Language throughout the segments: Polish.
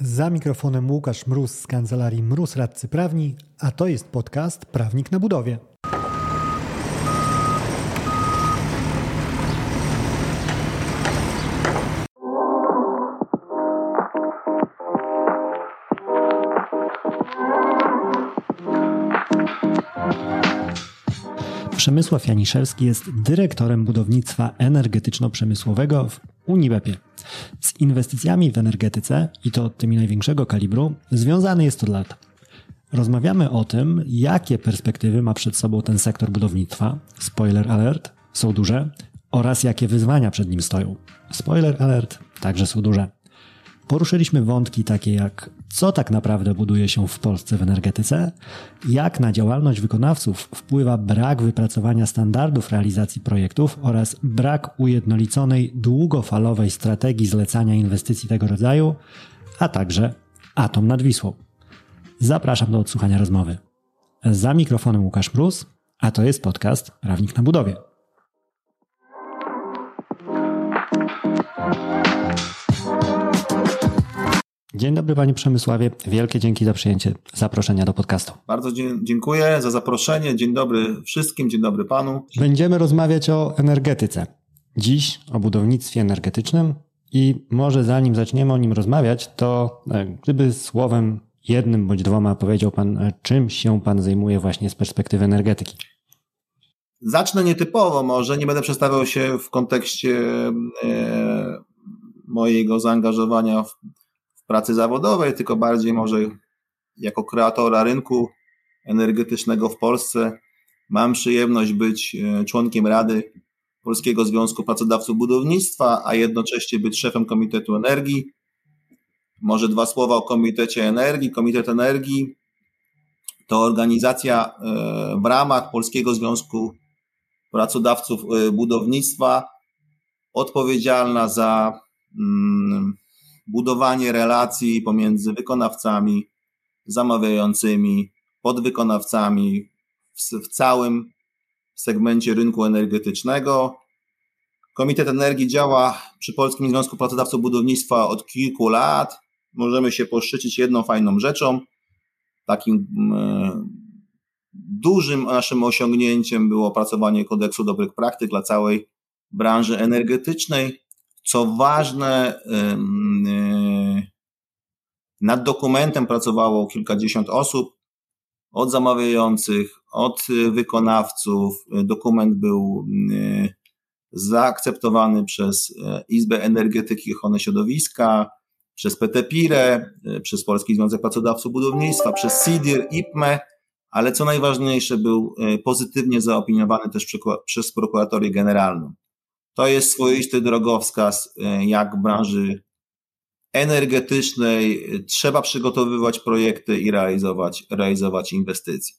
Za mikrofonem Łukasz Mróz z kancelarii Mróz Radcy Prawni, a to jest podcast Prawnik na budowie. Przemysław Janiszewski jest dyrektorem budownictwa energetyczno-przemysłowego w Unibepie. Z inwestycjami w energetyce, i to tymi największego kalibru, związany jest od lat. Rozmawiamy o tym, jakie perspektywy ma przed sobą ten sektor budownictwa. Spoiler alert, są duże, oraz jakie wyzwania przed nim stoją. Spoiler alert, także są duże. Poruszyliśmy wątki takie jak co tak naprawdę buduje się w Polsce w energetyce, jak na działalność wykonawców wpływa brak wypracowania standardów realizacji projektów oraz brak ujednoliconej, długofalowej strategii zlecania inwestycji tego rodzaju, a także atom nad Wisłą. Zapraszam do odsłuchania rozmowy. Za mikrofonem Łukasz Mróz, a to jest podcast Prawnik na budowie. Dzień dobry Panie Przemysławie. Wielkie dzięki za przyjęcie zaproszenia do podcastu. Bardzo dziękuję za zaproszenie. Dzień dobry wszystkim, dzień dobry Panu. Będziemy rozmawiać o energetyce. Dziś o budownictwie energetycznym i może zanim zaczniemy o nim rozmawiać, to e, gdyby słowem jednym bądź dwoma powiedział Pan, e, czym się Pan zajmuje właśnie z perspektywy energetyki? Zacznę nietypowo może, nie będę przedstawiał się w kontekście e, mojego zaangażowania w pracy zawodowej, tylko bardziej może jako kreatora rynku energetycznego w Polsce. Mam przyjemność być e, członkiem Rady Polskiego Związku Pracodawców Budownictwa, a jednocześnie być szefem Komitetu Energii. Może dwa słowa o Komitecie Energii. Komitet Energii to organizacja e, w ramach Polskiego Związku Pracodawców e, Budownictwa odpowiedzialna za mm, budowanie relacji pomiędzy wykonawcami, zamawiającymi, podwykonawcami w, w całym segmencie rynku energetycznego. Komitet Energii działa przy Polskim Związku Pracodawców Budownictwa od kilku lat. Możemy się poszczycić jedną fajną rzeczą. Takim e, dużym naszym osiągnięciem było opracowanie kodeksu dobrych praktyk dla całej branży energetycznej. Co ważne, nad dokumentem pracowało kilkadziesiąt osób, od zamawiających, od wykonawców. Dokument był zaakceptowany przez y, Izbę Energetyki i Ochrony Środowiska, przez PTPIRE, przez Polski Związek Pracodawców Budownictwa, przez SIDIR, IPME, ale co najważniejsze był pozytywnie zaopiniowany też przez prokuratorię generalną. To jest swoisty drogowskaz, e, jak w branży energetycznej trzeba przygotowywać projekty i realizować, realizować inwestycje.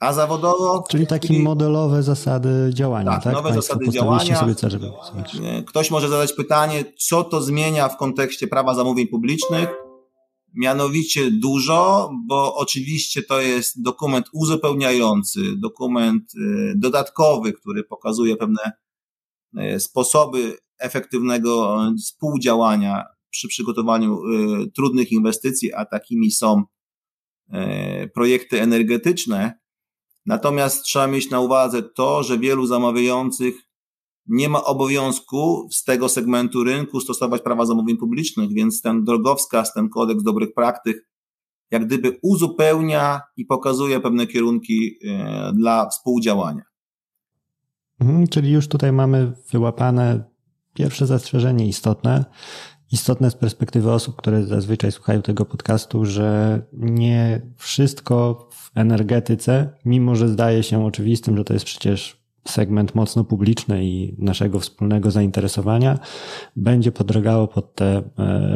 A zawodowo. Czyli takie modelowe zasady działania, tak? tak? Nowe Państwo zasady działania. Sobie cel, żeby e, Ktoś może zadać pytanie, co to zmienia w kontekście prawa zamówień publicznych? Mianowicie dużo, bo oczywiście to jest dokument uzupełniający, dokument e, dodatkowy, który pokazuje pewne E, sposoby efektywnego współdziałania przy przygotowaniu e, trudnych inwestycji, a takimi są e, projekty energetyczne. Natomiast trzeba mieć na uwadze to, że wielu zamawiających nie ma obowiązku z tego segmentu rynku stosować prawa zamówień publicznych, więc ten drogowskaz, ten kodeks dobrych praktyk, jak gdyby uzupełnia i pokazuje pewne kierunki dla współdziałania. Mhm, czyli już tutaj mamy wyłapane pierwsze zastrzeżenie istotne. Istotne z perspektywy osób, które zazwyczaj słuchają tego podcastu, że nie wszystko w energetyce, mimo że zdaje się oczywistym, że to jest przecież segment mocno publiczny i naszego wspólnego zainteresowania, będzie podlegało pod te e,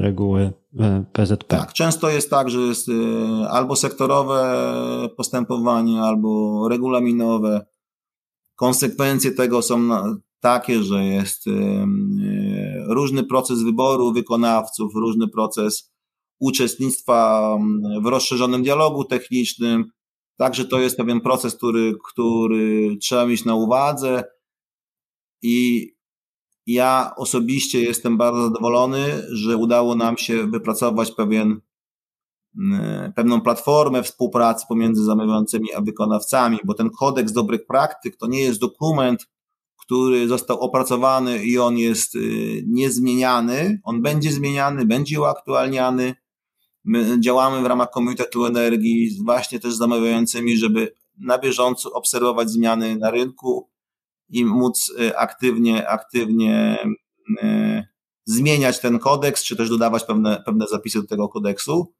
reguły e, PZP. Tak, często jest tak, że jest e, albo sektorowe postępowanie, albo regulaminowe, Konsekwencje tego są takie, że jest różny proces wyboru wykonawców, różny proces uczestnictwa w rozszerzonym dialogu technicznym. Także to jest pewien proces, który, który trzeba mieć na uwadze i Ja osobiście jestem bardzo zadowolony, że udało nam się wypracować pewien, pewną platformę współpracy pomiędzy zamawiającymi a wykonawcami, bo ten kodeks dobrych praktyk to nie jest dokument, który został opracowany i on jest y, niezmieniany. On będzie zmieniany, będzie uaktualniany. My działamy w ramach Komitetu Energii właśnie też z zamawiającymi, żeby na bieżąco obserwować zmiany na rynku i móc y, aktywnie, aktywnie zmieniać ten kodeks, czy też dodawać pewne, pewne zapisy do tego kodeksu.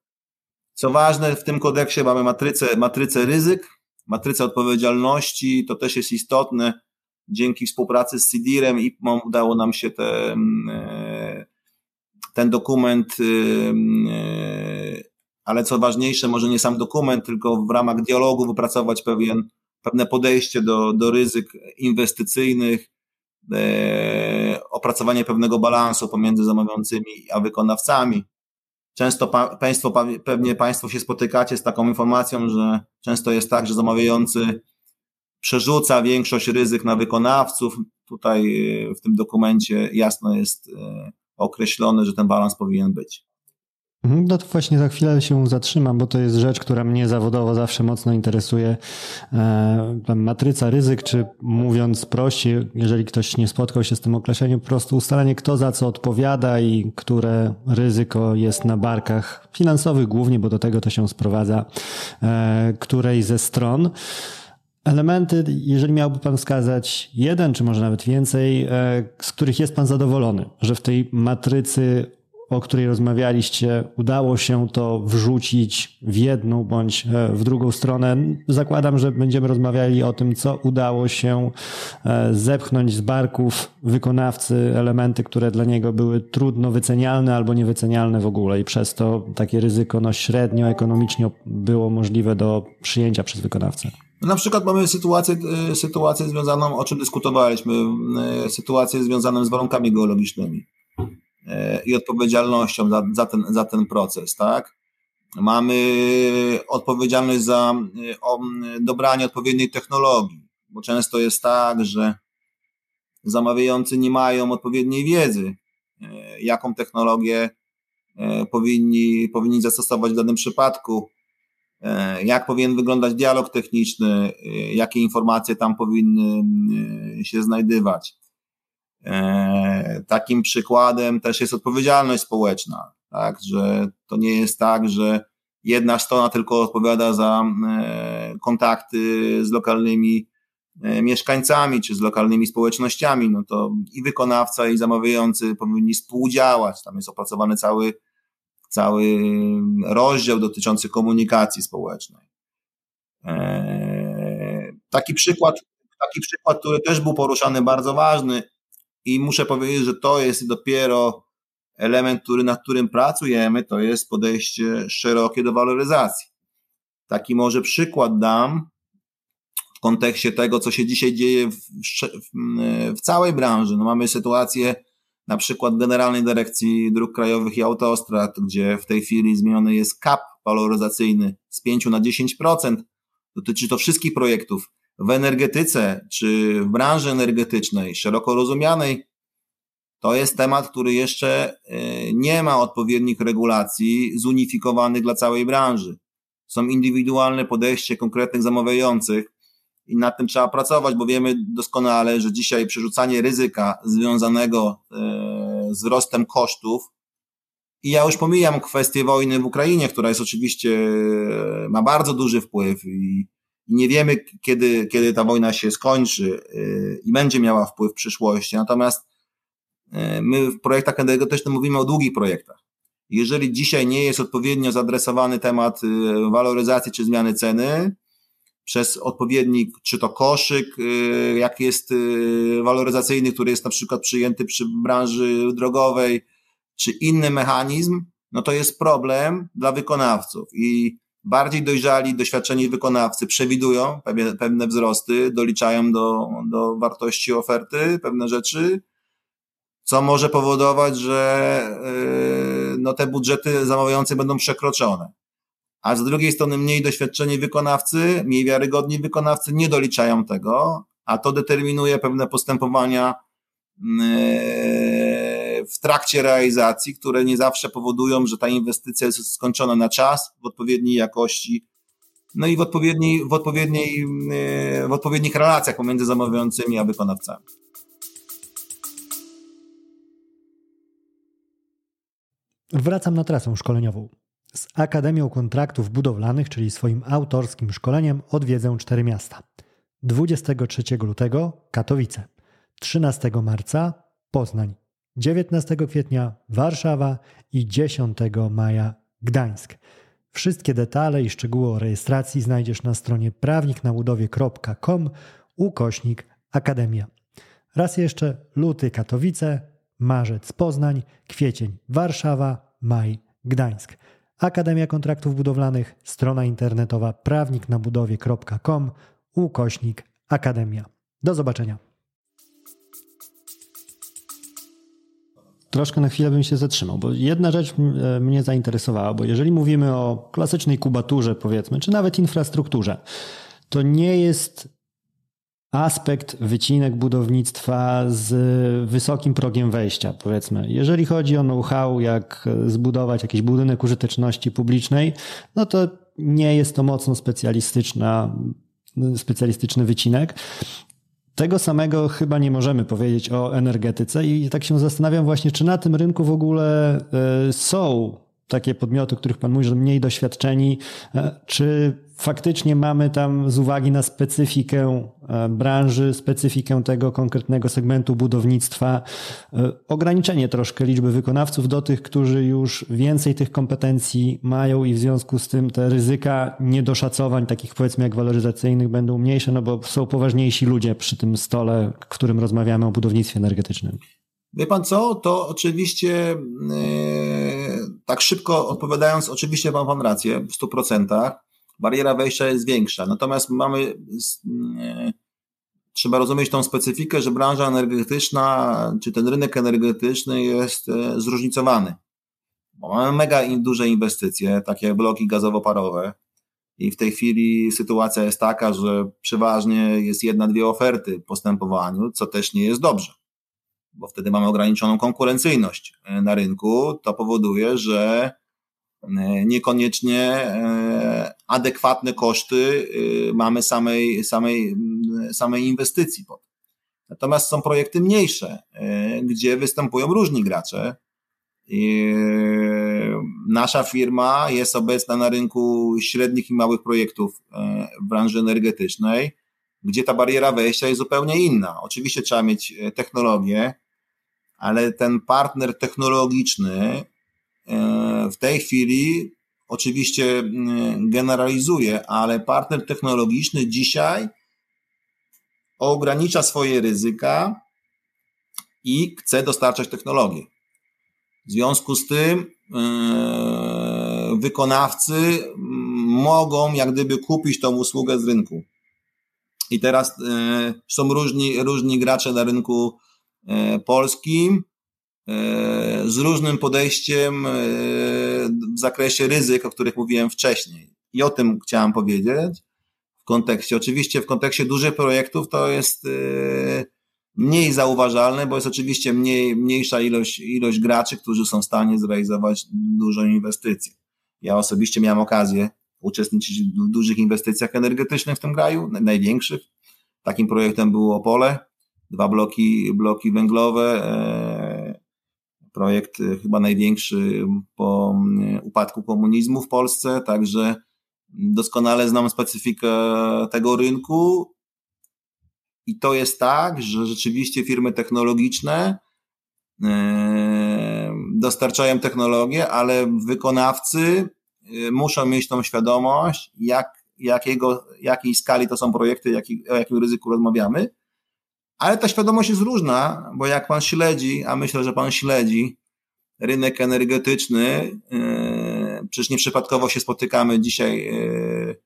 Co ważne, w tym kodeksie mamy matrycę, matrycę ryzyk, matrycę odpowiedzialności, to też jest istotne. Dzięki współpracy z CIDIR-em i udało nam się te, y, ten dokument, ale co ważniejsze, może nie sam dokument, tylko w ramach dialogu wypracować pewien, pewne podejście do, do ryzyk inwestycyjnych, e, opracowanie pewnego balansu pomiędzy zamawiającymi a wykonawcami. Często pa, państwo, pewnie Państwo się spotykacie z taką informacją, że często jest tak, że zamawiający przerzuca większość ryzyk na wykonawców. Tutaj w tym dokumencie jasno jest e, określone, że ten balans powinien być. Mhm, no to właśnie za chwilę się zatrzymam, bo to jest rzecz, która mnie zawodowo zawsze mocno interesuje. E, matryca ryzyk, czy mówiąc prościej, jeżeli ktoś nie spotkał się z tym określeniem, po prostu ustalenie kto za co odpowiada i które ryzyko jest na barkach finansowych głównie, bo do tego to się sprowadza, e, której ze stron. Elementy, jeżeli miałby Pan wskazać jeden, czy może nawet więcej, e, z których jest Pan zadowolony, że w tej matrycy o której rozmawialiście, udało się to wrzucić w jedną bądź e, w drugą stronę. Zakładam, że będziemy rozmawiali o tym, co udało się e, zepchnąć z barków wykonawcy, elementy, które dla niego były trudno wycenialne albo niewycenialne w ogóle i przez to takie ryzyko no, średnio ekonomicznie było możliwe do przyjęcia przez wykonawcę. Na przykład mamy sytuację, e, sytuację związaną, o czym dyskutowaliśmy, sytuację związaną z warunkami geologicznymi. E, i odpowiedzialnością za, za, ten, za ten proces, tak? Mamy odpowiedzialność za e, dobranie odpowiedniej technologii, bo często jest tak, że zamawiający nie mają odpowiedniej wiedzy, e, jaką technologię powinni, powinni zastosować w danym przypadku, jak powinien wyglądać dialog techniczny, jakie informacje tam powinny się znajdywać. E, takim przykładem też jest odpowiedzialność społeczna, tak, że to nie jest tak, że jedna strona tylko odpowiada za e, kontakty z lokalnymi e, mieszkańcami czy z lokalnymi społecznościami, no to i wykonawca, i zamawiający powinni współdziałać. Tam jest opracowany cały, cały rozdział dotyczący komunikacji społecznej. Taki przykład, taki przykład, który też był poruszany, bardzo ważny, i muszę powiedzieć, że to jest dopiero element, który, nad którym pracujemy, to jest podejście szerokie do waloryzacji. Taki może przykład dam w kontekście tego, co się dzisiaj dzieje w, w, w całej branży. No mamy sytuację na przykład Generalnej Dyrekcji Dróg Krajowych i Autostrad, gdzie w tej chwili zmieniony jest cap waloryzacyjny z 5 na 10%. Dotyczy to wszystkich projektów w energetyce czy w branży energetycznej, szeroko rozumianej, to jest temat, który jeszcze y, nie ma odpowiednich regulacji zunifikowanych dla całej branży. Są indywidualne podejście konkretnych zamawiających i nad tym trzeba pracować, bo wiemy doskonale, że dzisiaj przerzucanie ryzyka związanego y, z wzrostem kosztów i ja już pomijam kwestię wojny w Ukrainie, która jest oczywiście, y, ma bardzo duży wpływ i i nie wiemy, kiedy, kiedy ta wojna się skończy y, i będzie miała wpływ w przyszłości. Natomiast y, my w projektach energetycznych mówimy o długich projektach. Jeżeli dzisiaj nie jest odpowiednio zaadresowany temat y, waloryzacji czy zmiany ceny przez odpowiednik, czy to koszyk, jak jest waloryzacyjny, który jest na przykład przyjęty przy branży drogowej, czy inny mechanizm, no to jest problem dla wykonawców. I bardziej dojrzali, doświadczeni wykonawcy przewidują pewne, pewne wzrosty, doliczają do, do wartości oferty pewne rzeczy, co może powodować, że yy, no te budżety zamawiające będą przekroczone. A z drugiej strony mniej doświadczeni wykonawcy, mniej wiarygodni wykonawcy nie doliczają tego, a to determinuje pewne postępowania w trakcie realizacji, które nie zawsze powodują, że ta inwestycja jest skończona na czas, w odpowiedniej jakości, no i w, odpowiedniej, w, odpowiedniej, w odpowiednich relacjach pomiędzy zamawiającymi a wykonawcami. Wracam na trasę szkoleniową. Z Akademią Kontraktów Budowlanych, czyli swoim autorskim szkoleniem, odwiedzę cztery miasta. 23 lutego Katowice, 13 marca Poznań, 19 kwietnia Warszawa i 10 maja Gdańsk. Wszystkie detale i szczegóły o rejestracji znajdziesz na stronie prawniknabudowie.com ukośnik Akademia. Raz jeszcze luty Katowice, marzec Poznań, kwiecień Warszawa, maj Gdańsk. Akademia Kontraktów Budowlanych, strona internetowa prawniknabudowie.com, ukośnik Akademia. Do zobaczenia. Troszkę na chwilę bym się zatrzymał, bo jedna rzecz e, mnie zainteresowała, bo jeżeli mówimy o klasycznej kubaturze, powiedzmy, czy nawet infrastrukturze, to nie jest aspekt wycinek budownictwa z wysokim progiem wejścia, powiedzmy. Jeżeli chodzi o know-how, jak zbudować jakiś budynek użyteczności publicznej, no to nie jest to mocno specjalistyczna, specjalistyczny wycinek. Tego samego chyba nie możemy powiedzieć o energetyce i tak się zastanawiam właśnie, czy na tym rynku w ogóle e, są takie podmioty, których Pan mówi, że mniej doświadczeni, e, czy faktycznie mamy tam z uwagi na specyfikę e, branży, specyfikę tego konkretnego segmentu budownictwa, e, ograniczenie troszkę liczby wykonawców do tych, którzy już więcej tych kompetencji mają i w związku z tym te ryzyka niedoszacowań, takich powiedzmy jak waloryzacyjnych, będą mniejsze, no bo są poważniejsi ludzie przy tym stole, w którym rozmawiamy o budownictwie energetycznym. Wie pan co? To oczywiście yy, tak szybko odpowiadając, oczywiście ma pan rację w 100%. Bariera wejścia jest większa. Natomiast mamy yy, trzeba rozumieć tą specyfikę, że branża energetyczna, czy ten rynek energetyczny jest yy, zróżnicowany. Bo mamy mega duże inwestycje, takie jak bloki gazowo-parowe. I w tej chwili sytuacja jest taka, że przeważnie jest jedna, dwie oferty w postępowaniu, co też nie jest dobrze bo wtedy mamy ograniczoną konkurencyjność e, na rynku, to powoduje, że e, niekoniecznie e, adekwatne koszty mamy samej, samej, samej inwestycji. Natomiast są projekty mniejsze, gdzie występują różni gracze. Nasza firma jest obecna na rynku średnich i małych projektów w branży energetycznej, gdzie ta bariera wejścia jest zupełnie inna. Oczywiście trzeba mieć technologię, ale ten partner technologiczny e, w tej chwili oczywiście generalizuje, ale partner technologiczny dzisiaj ogranicza swoje ryzyka i chce dostarczać technologię. W związku z tym e, wykonawcy mogą jak gdyby kupić tą usługę z rynku. I teraz e, są różni, różni gracze na rynku E, polskim e, z różnym podejściem e, w zakresie ryzyk, o których mówiłem wcześniej. I o tym chciałem powiedzieć w kontekście. Oczywiście w kontekście dużych projektów to jest mniej zauważalne, bo jest oczywiście mniej, mniejsza ilość, ilość graczy, którzy są w stanie zrealizować dużą inwestycję. Ja osobiście miałem okazję uczestniczyć w dużych inwestycjach energetycznych w tym kraju, największych. Takim projektem było Opole, dwa bloki, bloki węglowe. Projekt e, chyba największy po e, upadku komunizmu w Polsce, także doskonale znam specyfikę tego rynku. I to jest tak, że rzeczywiście firmy technologiczne dostarczają technologię, ale wykonawcy muszą mieć tą świadomość, jak, jakiego, jakiej skali to są projekty, jaki, o jakim ryzyku rozmawiamy ale ta świadomość jest różna, bo jak pan śledzi, a myślę, że pan śledzi rynek energetyczny, yy, przecież nieprzypadkowo się spotykamy dzisiaj yy,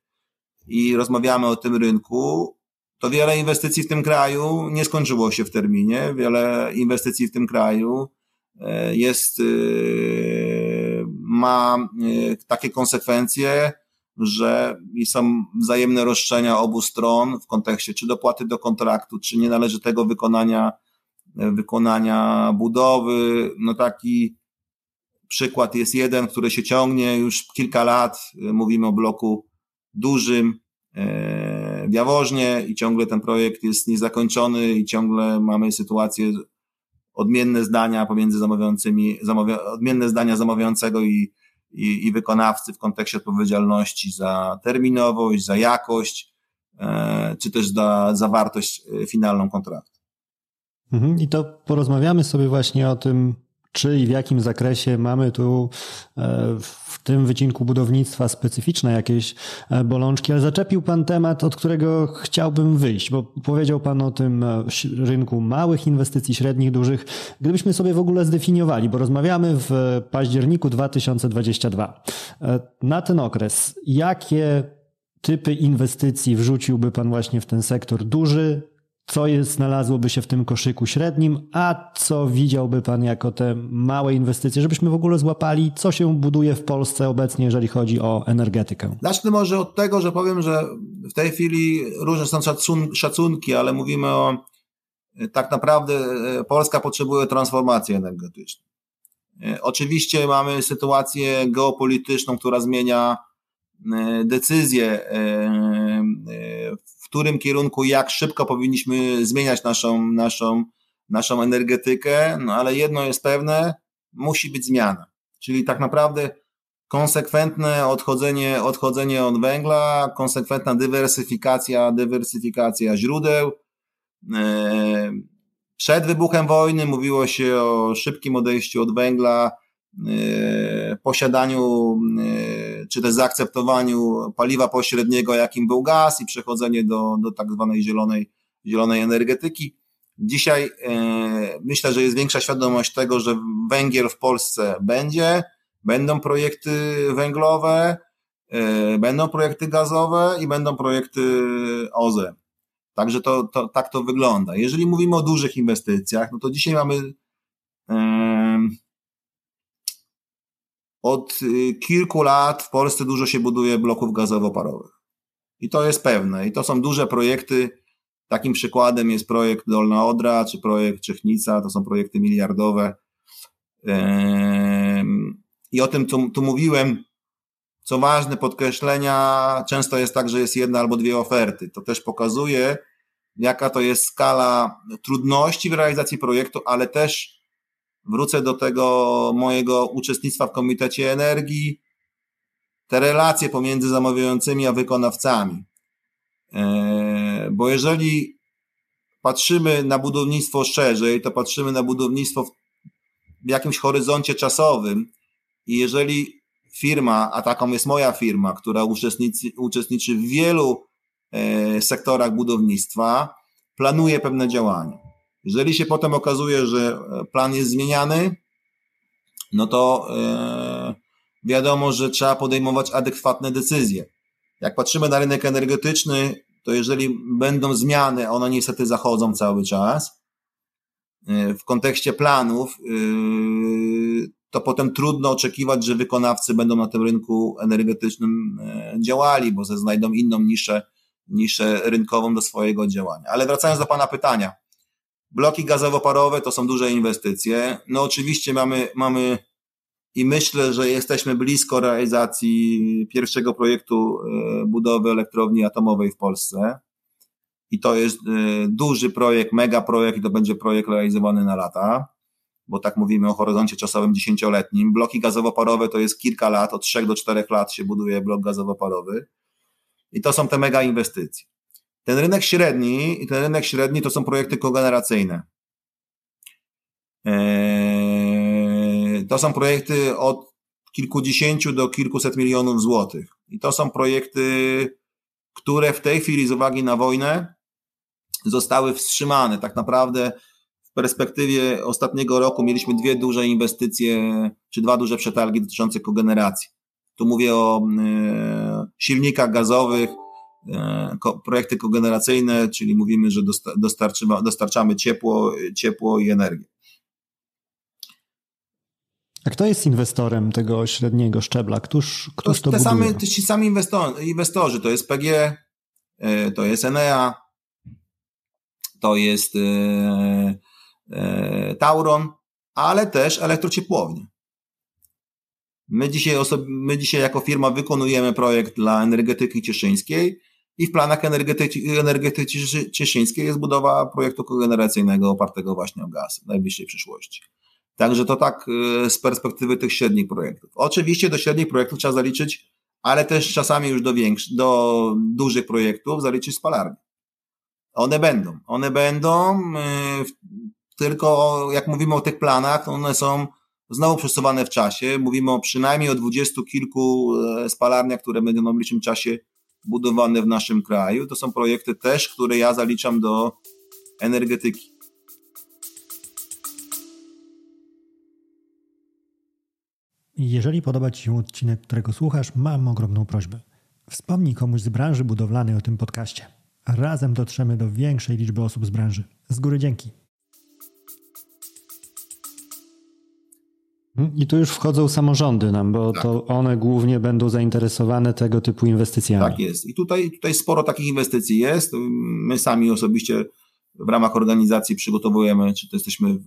i rozmawiamy o tym rynku, to wiele inwestycji w tym kraju nie skończyło się w terminie. Wiele inwestycji w tym kraju yy, jest, ma takie konsekwencje, że są wzajemne roszczenia obu stron w kontekście czy dopłaty do kontraktu, czy nienależytego wykonania wykonania budowy. No taki przykład jest jeden, który się ciągnie już kilka lat. Mówimy o bloku dużym e, w Jaworznie i ciągle ten projekt jest niezakończony i ciągle mamy sytuację odmienne zdania pomiędzy zamawiającymi, zamawia, odmienne zdania zamawiającego i, i, i wykonawcy w kontekście odpowiedzialności za terminowość, za jakość, e, czy też za zawartość e, finalną kontraktu. Mhm. I to porozmawiamy sobie właśnie o tym, czy i w jakim zakresie mamy tu e, w tym wycinku budownictwa specyficzne jakieś e, bolączki, ale zaczepił Pan temat, od którego chciałbym wyjść, bo powiedział Pan o tym e, rynku małych inwestycji, średnich, dużych. Gdybyśmy sobie w ogóle zdefiniowali, bo rozmawiamy w październiku 2022, na ten okres, jakie typy inwestycji wrzuciłby Pan właśnie w ten sektor duży, co jest, znalazłoby się w tym koszyku średnim, a co widziałby Pan jako te małe inwestycje, żebyśmy w ogóle złapali, co się buduje w Polsce obecnie, jeżeli chodzi o energetykę? Zacznę może od tego, że powiem, że w tej chwili różne są szacunki, ale mówimy o tak naprawdę e, Polska potrzebuje transformacji energetycznej. E, oczywiście mamy sytuację geopolityczną, która zmienia e, decyzje którym kierunku, jak szybko powinniśmy zmieniać naszą, naszą, naszą energetykę, no ale jedno jest pewne, musi być zmiana. Czyli tak naprawdę konsekwentne odchodzenie, odchodzenie od węgla, konsekwentna dywersyfikacja, dywersyfikacja źródeł. E, przed wybuchem wojny mówiło się o szybkim odejściu od węgla, posiadaniu e, czy też zaakceptowaniu paliwa pośredniego, jakim był gaz i przechodzenie do, do tak zwanej zielonej, zielonej energetyki. Dzisiaj e, myślę, że jest większa świadomość tego, że węgiel w Polsce będzie, będą projekty węglowe, e, będą projekty gazowe i będą projekty OZE. Także to, to, tak to wygląda. Jeżeli mówimy o dużych inwestycjach, no to dzisiaj mamy e, od y, kilku lat w Polsce dużo się buduje bloków gazowo-parowych. I to jest pewne. I to są duże projekty. Takim przykładem jest projekt Dolna Odra, czy projekt Czechnica. To są projekty miliardowe. I o tym tu, tu mówiłem. Co ważne, podkreślenia, często jest tak, że jest jedna albo dwie oferty. To też pokazuje, jaka to jest skala trudności w realizacji projektu, ale też wrócę do tego mojego uczestnictwa w Komitecie Energii, te relacje pomiędzy zamawiającymi a wykonawcami. E, bo jeżeli patrzymy na budownictwo szerzej, to patrzymy na budownictwo w jakimś horyzoncie czasowym i jeżeli firma, a taką jest moja firma, która uczestniczy, uczestniczy w wielu e, sektorach budownictwa, planuje pewne działania jeżeli się potem okazuje, że e, plan jest zmieniany, no to e, wiadomo, że trzeba podejmować adekwatne decyzje. Jak patrzymy na rynek energetyczny, to jeżeli będą zmiany, one niestety zachodzą cały czas, e, w kontekście planów, to potem trudno oczekiwać, że wykonawcy będą na tym rynku energetycznym działali, bo znajdą inną niszę, niszę rynkową do swojego działania. Ale wracając do Pana pytania, Bloki gazowo-parowe to są duże inwestycje. No oczywiście mamy, mamy i myślę, że jesteśmy blisko realizacji pierwszego projektu e, budowy elektrowni atomowej w Polsce. I to jest e, duży projekt, mega projekt i to będzie projekt realizowany na lata, bo tak mówimy o horyzoncie czasowym dziesięcioletnim. Bloki gazowo-parowe to jest kilka lat, od trzech do czterech lat się buduje blok gazowo-parowy. I to są te mega inwestycje. Ten rynek średni i ten rynek średni to są projekty kogeneracyjne. Eee, to są projekty od kilkudziesięciu do kilkuset milionów złotych. I to są projekty, które w tej chwili z uwagi na wojnę zostały wstrzymane. Tak naprawdę w perspektywie ostatniego roku mieliśmy dwie duże inwestycje, czy dwa duże przetargi dotyczące kogeneracji. Tu mówię o e, silnikach gazowych, projekty kogeneracyjne, czyli mówimy, że dostarczymy, dostarczamy ciepło, ciepło i energię. A kto jest inwestorem tego średniego szczebla? Któż, któż to, to te same, Ci sami inwestorzy, inwestorzy, to jest PG, e, to jest Enea, to jest e, Tauron, ale też elektrociepłownie. My dzisiaj, osob- my dzisiaj jako firma wykonujemy projekt dla energetyki cieszyńskiej i w planach energetyki, energetyki cieszyńskiej jest budowa projektu kogeneracyjnego opartego właśnie o gaz w najbliższej przyszłości. Także to tak y, z perspektywy tych średnich projektów. Oczywiście do średnich projektów trzeba zaliczyć, ale też czasami już do większych, do dużych projektów zaliczyć spalarnie. One będą. One będą, y, tylko jak mówimy o tych planach, one są znowu przesuwane w czasie. Mówimy o przynajmniej o dwudziestu kilku e, spalarniach, które będą w najbliższym czasie budowane w naszym kraju. To są projekty też, które ja zaliczam do energetyki. Jeżeli podoba Ci się odcinek, którego słuchasz, mam ogromną prośbę. Wspomnij komuś z branży budowlanej o tym podcaście. Razem dotrzemy do większej liczby osób z branży. Z góry dzięki. I tu już wchodzą samorządy nam, bo tak. to one głównie będą zainteresowane tego typu inwestycjami. Tak jest. I tutaj, tutaj sporo takich inwestycji jest. My sami osobiście w ramach organizacji przygotowujemy, czy to jesteśmy w,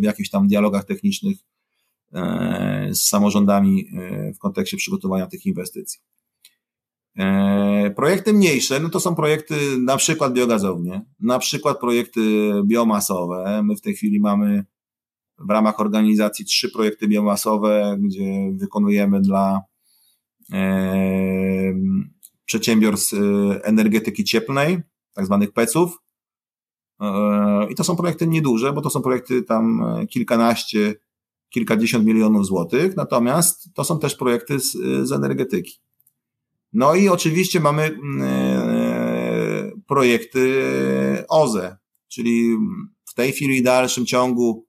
w jakichś tam dialogach technicznych e, z samorządami e, w kontekście przygotowania tych inwestycji. E, projekty mniejsze, no to są projekty na przykład biogazownie, na przykład projekty biomasowe. My w tej chwili mamy w ramach organizacji trzy projekty biomasowe, gdzie wykonujemy dla e, przedsiębiorstw e, energetyki cieplnej, tak zwanych PEC-ów. E, I to są projekty nieduże, bo to są projekty tam kilkanaście, kilkadziesiąt milionów złotych, natomiast to są też projekty z, z energetyki. No i oczywiście mamy projekty OZE, czyli w tej chwili w dalszym ciągu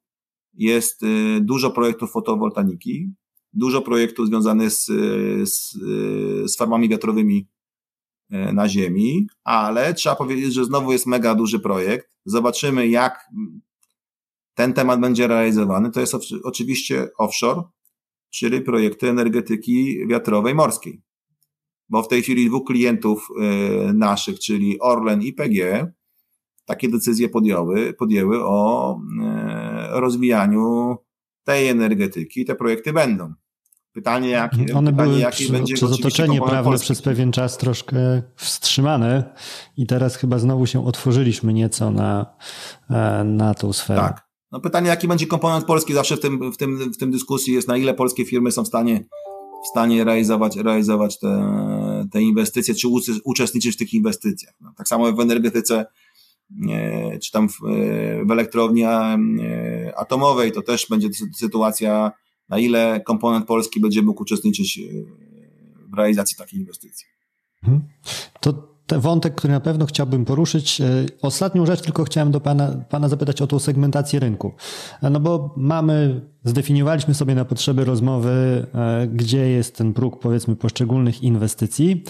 jest y, dużo projektów fotowoltaniki, dużo projektów związanych z, z, z farmami wiatrowymi y, na ziemi, ale trzeba powiedzieć, że znowu jest mega duży projekt. Zobaczymy, jak ten temat będzie realizowany. To jest oczywiście offshore, czyli projekty energetyki wiatrowej morskiej. Bo w tej chwili dwóch klientów y, naszych, czyli Orlen i PG, takie decyzje podjęły, podjęły o e, rozwijaniu tej energetyki. Te projekty będą. Pytanie, jakie, One pytanie, były jakie będzie przez otoczenie prawne Polski. przez pewien czas troszkę wstrzymane i teraz chyba znowu się otworzyliśmy nieco na, e, na tą sferę. Tak. No pytanie, jaki będzie komponent polski zawsze w tym, w, tym, w tym dyskusji jest, na ile polskie firmy są w stanie, w stanie realizować, realizować te, te inwestycje, czy uczestniczyć w tych inwestycjach. No, tak samo w energetyce czy tam w, w elektrowni atomowej, to też będzie sytuacja, na ile komponent polski będzie mógł uczestniczyć e, w realizacji takiej inwestycji. Mhm. To ten wątek, który na pewno chciałbym poruszyć. E, ostatnią rzecz tylko chciałem do pana, pana zapytać o tą segmentację rynku. E, no bo mamy, zdefiniowaliśmy sobie na potrzeby rozmowy, gdzie jest ten próg powiedzmy poszczególnych inwestycji.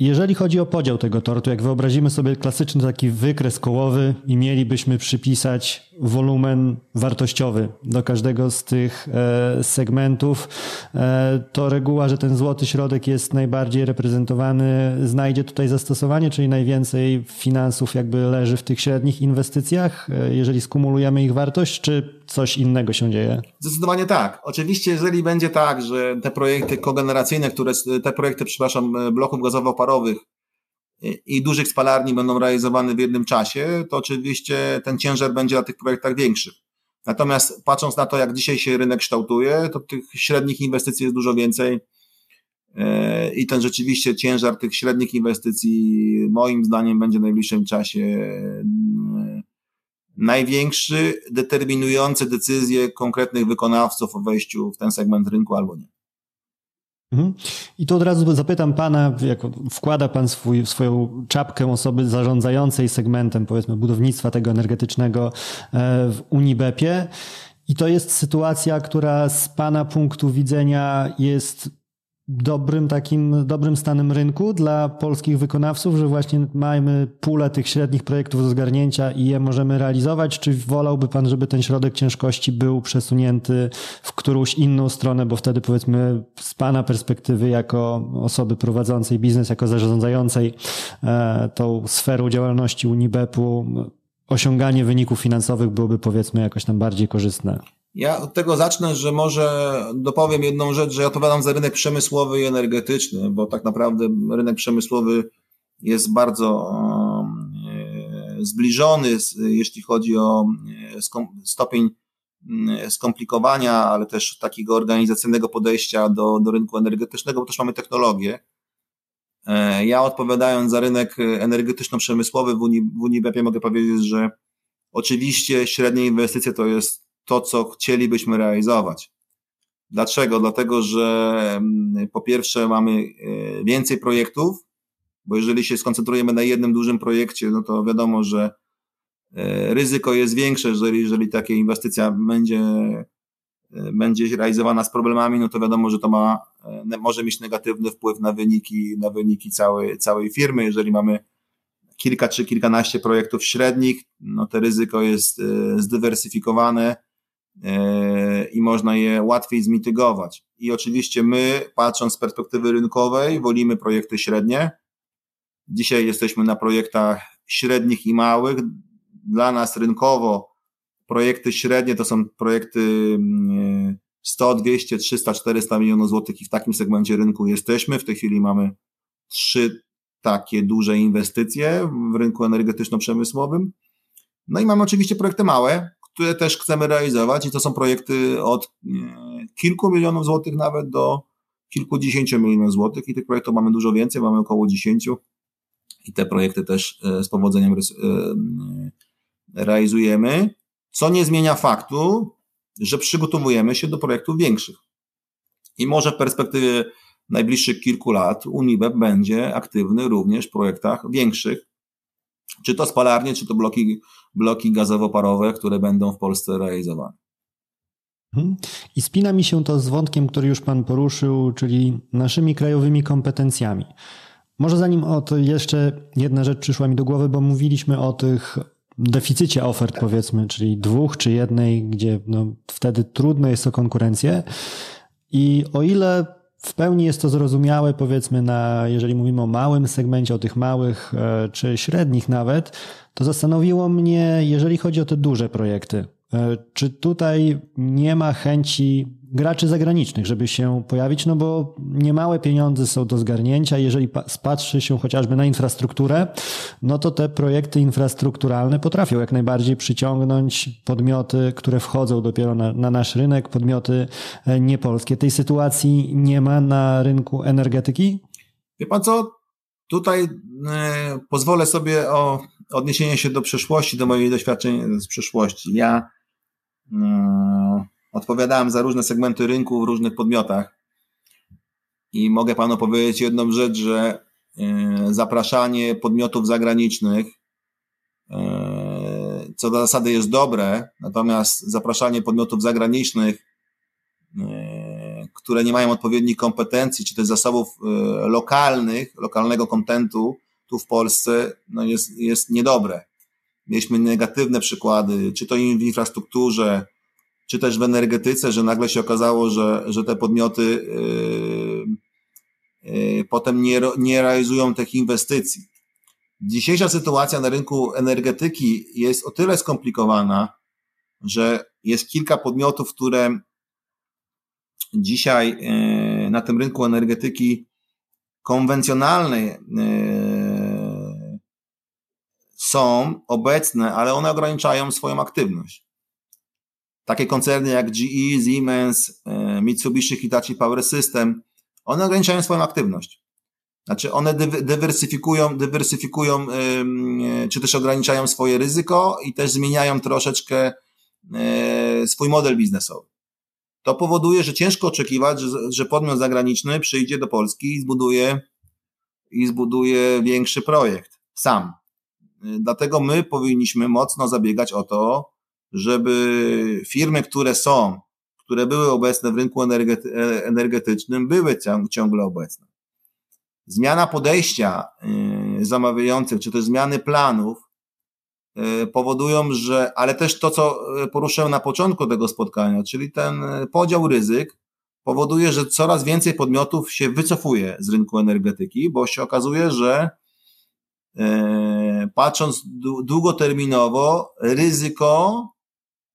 Jeżeli chodzi o podział tego tortu, jak wyobrazimy sobie klasyczny taki wykres kołowy i mielibyśmy przypisać wolumen wartościowy do każdego z tych e, segmentów, e, to reguła, że ten złoty środek jest najbardziej reprezentowany, znajdzie tutaj zastosowanie, czyli najwięcej finansów jakby leży w tych średnich inwestycjach, e, jeżeli skumulujemy ich wartość, czy coś innego się dzieje? Zdecydowanie tak. Oczywiście, jeżeli będzie tak, że te projekty kogeneracyjne, które, te projekty, przepraszam, bloków gazowo-parowych i dużych spalarni będą realizowane w jednym czasie, to oczywiście ten ciężar będzie na tych projektach większy. Natomiast patrząc na to, jak dzisiaj się rynek kształtuje, to tych średnich inwestycji jest dużo więcej e, i ten rzeczywiście ciężar tych średnich inwestycji moim zdaniem będzie w najbliższym czasie e, największy, determinujący decyzje konkretnych wykonawców o wejściu w ten segment rynku albo nie. Mhm. I tu od razu zapytam pana, jak wkłada pan swój, swoją czapkę osoby zarządzającej segmentem, powiedzmy, budownictwa tego energetycznego e, w Unibepie. I to jest sytuacja, która z pana punktu widzenia jest dobrym takim, dobrym stanem rynku dla polskich wykonawców, że właśnie mamy pulę tych średnich projektów do zgarnięcia i je możemy realizować, czy wolałby Pan, żeby ten środek ciężkości był przesunięty w którąś inną stronę, bo wtedy powiedzmy z Pana perspektywy jako osoby prowadzącej biznes, jako zarządzającej e, tą sferą działalności Unibepu osiąganie wyników finansowych byłoby powiedzmy jakoś tam bardziej korzystne? Ja od tego zacznę, że może dopowiem jedną rzecz, że ja odpowiadam za rynek przemysłowy i energetyczny, bo tak naprawdę rynek przemysłowy jest bardzo e, zbliżony, jeśli chodzi o e, stopień mm, skomplikowania, ale też takiego organizacyjnego podejścia do, do rynku energetycznego, bo też mamy technologię. E, ja odpowiadając za rynek energetyczno-przemysłowy w Unii, w Unibepie mogę powiedzieć, że oczywiście średnie inwestycje to jest to, co chcielibyśmy realizować. Dlaczego? Dlatego, że mm, po pierwsze mamy e, więcej projektów, bo jeżeli się skoncentrujemy na jednym dużym projekcie, no to wiadomo, że e, ryzyko jest większe, jeżeli, jeżeli taka inwestycja będzie, będzie realizowana z problemami, no to wiadomo, że to ma, może mieć negatywny wpływ na wyniki, na wyniki całej, całej firmy. Jeżeli mamy kilka czy kilkanaście projektów średnich, no to ryzyko jest e, zdywersyfikowane e, i można je łatwiej zmitygować. I oczywiście my, patrząc z perspektywy rynkowej, wolimy projekty średnie. Dzisiaj jesteśmy na projektach średnich i małych. Dla nas rynkowo projekty średnie to są projekty 100, 200, 300, 400 milionów złotych i w takim segmencie rynku jesteśmy. W tej chwili mamy trzy takie duże inwestycje w rynku energetyczno-przemysłowym. No i mamy oczywiście projekty małe, które też chcemy realizować i to są projekty od kilku milionów złotych nawet do kilkudziesięciu milionów złotych i tych projektów mamy dużo więcej, mamy około dziesięciu i te projekty też e, z powodzeniem e, realizujemy, co nie zmienia faktu, że przygotowujemy się do projektów większych. I może w perspektywie najbliższych kilku lat Unibep będzie aktywny również w projektach większych, czy to spalarnie, czy to bloki, bloki gazowo-parowe, które będą w Polsce realizowane. Mhm. I spina mi się to z wątkiem, który już Pan poruszył, czyli naszymi krajowymi kompetencjami. Może zanim o to jeszcze jedna rzecz przyszła mi do głowy, bo mówiliśmy o tych deficycie ofert, powiedzmy, czyli dwóch czy jednej, gdzie no, wtedy trudno jest o konkurencję. I o ile w pełni jest to zrozumiałe, powiedzmy, na, jeżeli mówimy o małym segmencie, o tych małych e, czy średnich nawet, to zastanowiło mnie, jeżeli chodzi o te duże projekty, e, czy tutaj nie ma chęci graczy zagranicznych, żeby się pojawić, no bo niemałe pieniądze są do zgarnięcia. Jeżeli spatrzy się chociażby na infrastrukturę, no to te projekty infrastrukturalne potrafią jak najbardziej przyciągnąć podmioty, które wchodzą dopiero na, na nasz rynek, podmioty e, niepolskie. Tej sytuacji nie ma na rynku energetyki? Wie pan co? Tutaj e, pozwolę sobie o odniesienie się do przeszłości, do moich doświadczeń z przeszłości. Ja e, odpowiadałem za różne segmenty rynku w różnych podmiotach. I mogę panu powiedzieć jedną rzecz, że e, zapraszanie podmiotów zagranicznych, e, co do zasady jest dobre, natomiast zapraszanie podmiotów zagranicznych, e, które nie mają odpowiednich kompetencji, czy też zasobów lokalnych, lokalnego kontentu tu w Polsce, no jest, jest niedobre. Mieliśmy negatywne przykłady, czy to w infrastrukturze, czy też w energetyce, że nagle się okazało, że, że te podmioty yy, yy, potem nie, nie realizują tych inwestycji. Dzisiejsza sytuacja na rynku energetyki jest o tyle skomplikowana, że jest kilka podmiotów, które dzisiaj yy, na tym rynku energetyki konwencjonalnej yy, są obecne, ale one ograniczają swoją aktywność. Takie koncerny jak GE, Siemens, e, Mitsubishi, Hitachi Power System, one ograniczają swoją aktywność. Znaczy one dywersyfikują, dywersyfikują e, czy też ograniczają swoje ryzyko i też zmieniają troszeczkę e, swój model biznesowy. To powoduje, że ciężko oczekiwać, że, podmiot zagraniczny przyjdzie do Polski i zbuduje, i zbuduje większy projekt sam. Dlatego my powinniśmy mocno zabiegać o to, żeby firmy, które są, które były obecne w rynku energety energetycznym, były ciągle obecne. Zmiana podejścia y, zamawiających, czy też zmiany planów y, powodują, że, ale też to, co poruszyłem na początku tego spotkania, czyli ten podział ryzyk, powoduje, że coraz więcej podmiotów się wycofuje z rynku energetyki, bo się okazuje, że e, patrząc długoterminowo, ryzyko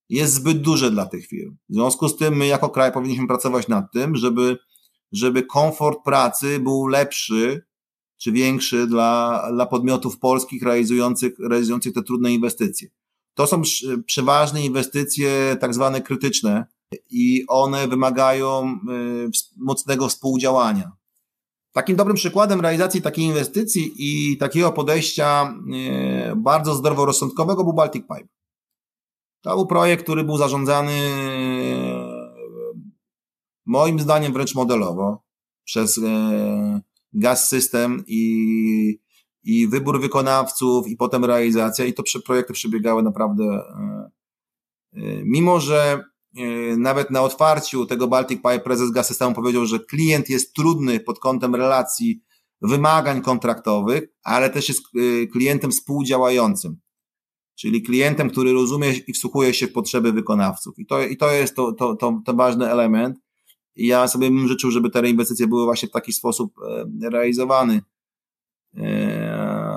jest zbyt duże dla tych firm. W związku z tym my jako kraj powinniśmy pracować nad tym, żeby, żeby komfort pracy był lepszy czy większy dla, dla podmiotów polskich realizujących, realizujących te trudne inwestycje. To są przeważnie inwestycje tak zwane krytyczne i one wymagają y, mocnego współdziałania. Takim dobrym przykładem realizacji takiej inwestycji i takiego podejścia y, bardzo zdroworozsądkowego był Baltic Pipe. To był projekt, który był zarządzany y, moim zdaniem wręcz modelowo przez Gas System i i wybór wykonawców, i potem realizacja, i to projekty przebiegały naprawdę. E, e, mimo, że e, nawet na otwarciu tego Baltic Pipe prezes Gaz-Systemu powiedział, że klient jest trudny pod kątem relacji, wymagań kontraktowych, ale też jest klientem współdziałającym. Czyli klientem, który rozumie i wsłuchuje się w potrzeby wykonawców. I to, i to jest to, to, to, to ważny element. I ja sobie bym życzył, żeby te inwestycje były właśnie w taki sposób realizowane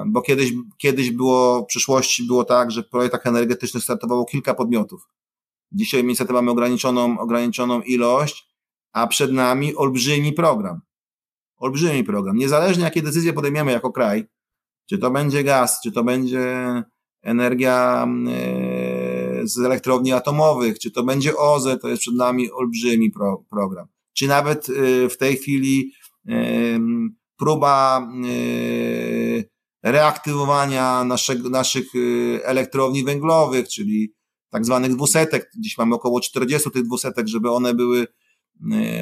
bo kiedyś, kiedyś było, w przyszłości było tak, że w projektach energetycznych startowało kilka podmiotów. Dzisiaj niestety mamy ograniczoną, ograniczoną ilość, a przed nami olbrzymi program. Olbrzymi program. Niezależnie jakie decyzje podejmiemy jako kraj, czy to będzie gaz, czy to będzie energia e, z elektrowni atomowych, czy to będzie OZE, to jest przed nami olbrzymi pro, program. Czy nawet e, w tej chwili próba reaktywowania naszego, naszych elektrowni węglowych, czyli tak zwanych dwusetek. Dziś mamy około 40 tych dwusetek, żeby one były,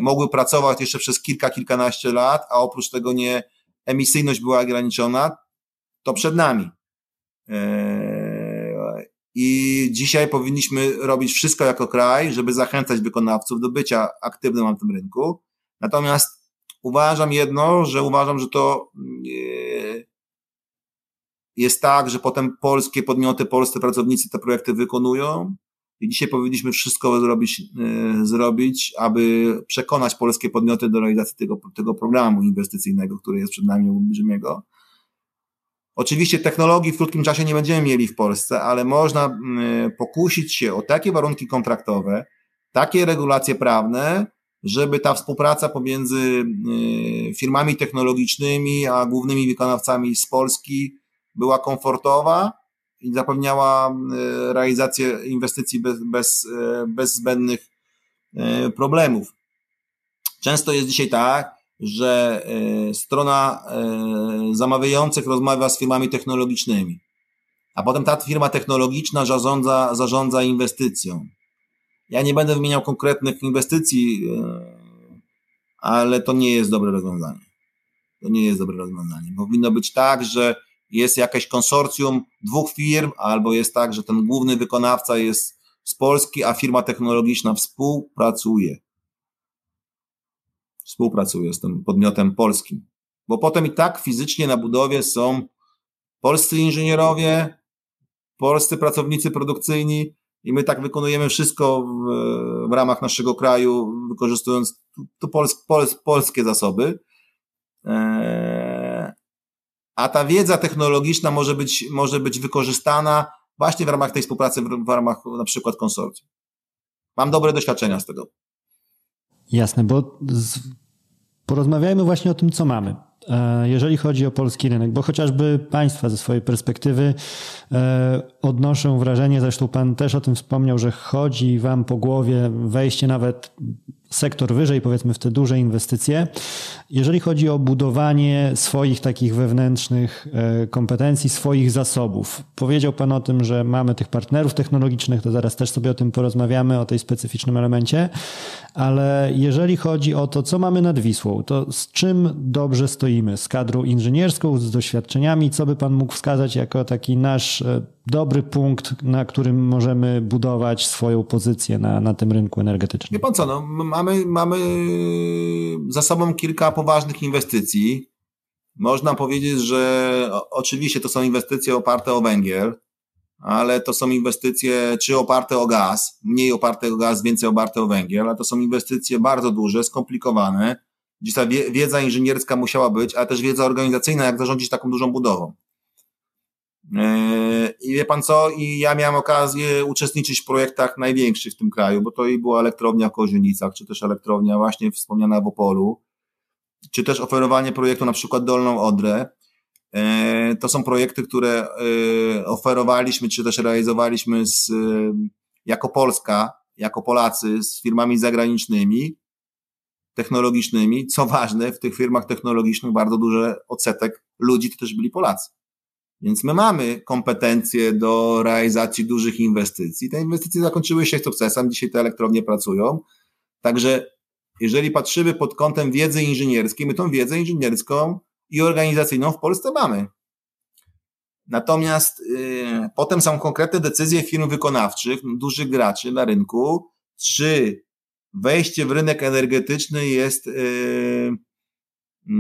mogły pracować jeszcze przez kilka, kilkanaście lat, a oprócz tego nie emisyjność była ograniczona, to przed nami. E, I dzisiaj powinniśmy robić wszystko jako kraj, żeby zachęcać wykonawców do bycia aktywnym na tym rynku. Natomiast uważam jedno, że uważam, że to y, jest tak, że potem polskie podmioty, polscy pracownicy te projekty wykonują i dzisiaj powinniśmy wszystko zrobić, yy, zrobić, aby przekonać polskie podmioty do realizacji tego, tego programu inwestycyjnego, który jest przed nami olbrzymiego. Oczywiście technologii w krótkim czasie nie będziemy mieli w Polsce, ale można yy, pokusić się o takie warunki kontraktowe, takie regulacje prawne, żeby ta współpraca pomiędzy yy, firmami technologicznych a głównymi wykonawcami z Polski była komfortowa i zapewniała e, realizację inwestycji bez, bez, e, bez zbędnych problemów. Często jest dzisiaj tak, że strona zamawiających rozmawia z firmami technologicznymi, a potem ta firma technologiczna zarządza, zarządza inwestycją. Ja nie będę wymieniał konkretnych inwestycji, ale to nie jest dobre rozwiązanie. To nie jest dobre rozwiązanie. Powinno być tak, że jest jakieś konsorcjum dwóch firm, albo jest tak, że ten główny wykonawca jest z Polski, a firma technologiczna współpracuje. Współpracuje z tym podmiotem polskim. Bo potem i tak fizycznie na budowie są polscy inżynierowie, polscy pracownicy produkcyjni i my tak wykonujemy wszystko w, w ramach naszego kraju, wykorzystując tu, pols, pols, polskie zasoby. Eee, a ta wiedza technologiczna może być, może być wykorzystana właśnie w ramach tej współpracy, w ramach na przykład konsorcjum. Mam dobre doświadczenia z tego. Jasne, bo z... porozmawiajmy właśnie o tym, co mamy. E, jeżeli chodzi o polski rynek, bo chociażby Państwa ze swojej perspektywy e, odnoszę wrażenie, zresztą Pan też o tym wspomniał, że chodzi Wam po głowie wejście nawet sektor wyżej, powiedzmy w te duże inwestycje. Jeżeli chodzi o budowanie swoich takich wewnętrznych e, kompetencji, swoich zasobów, powiedział Pan o tym, że mamy tych partnerów technologicznych, to zaraz też sobie o tym porozmawiamy, o tej specyficznym elemencie, ale jeżeli chodzi o to, co mamy nad Wisłą, to z czym dobrze stoimy? Z kadrą inżynierską, z doświadczeniami, co by Pan mógł wskazać jako taki nasz e, dobry punkt, na którym możemy budować swoją pozycję na, na tym rynku energetycznym? Wie Pan co, no, mamy, mamy za sobą kilka poważnych inwestycji. Można powiedzieć, że oczywiście to są inwestycje oparte o węgiel, ale to są inwestycje czy oparte o gaz, mniej oparte o gaz, więcej oparte o węgiel, ale to są inwestycje bardzo duże, skomplikowane, gdzie ta wiedza inżynierska musiała być, ale też wiedza organizacyjna, jak zarządzić taką dużą budową. E, I wie pan co, i ja miałem okazję uczestniczyć w projektach największych w tym kraju, bo to i była elektrownia w Kozienicach, czy też elektrownia właśnie wspomniana w Opolu, czy też oferowanie projektu na przykład Dolną Odrę. E, to są projekty, które e, oferowaliśmy, czy też realizowaliśmy z, jako Polska, jako Polacy z firmami zagranicznymi, technologicznymi. Co ważne, w tych firmach technologicznych bardzo duży odsetek ludzi to też byli Polacy. Więc my mamy kompetencje do realizacji dużych inwestycji. Te inwestycje zakończyły się sukcesem, dzisiaj te elektrownie pracują. Także jeżeli patrzymy pod kątem wiedzy inżynierskiej, my tą wiedzę inżynierską i organizacyjną w Polsce mamy. Natomiast y, potem są konkretne decyzje firm wykonawczych, dużych graczy na rynku, czy wejście w rynek energetyczny jest y, y,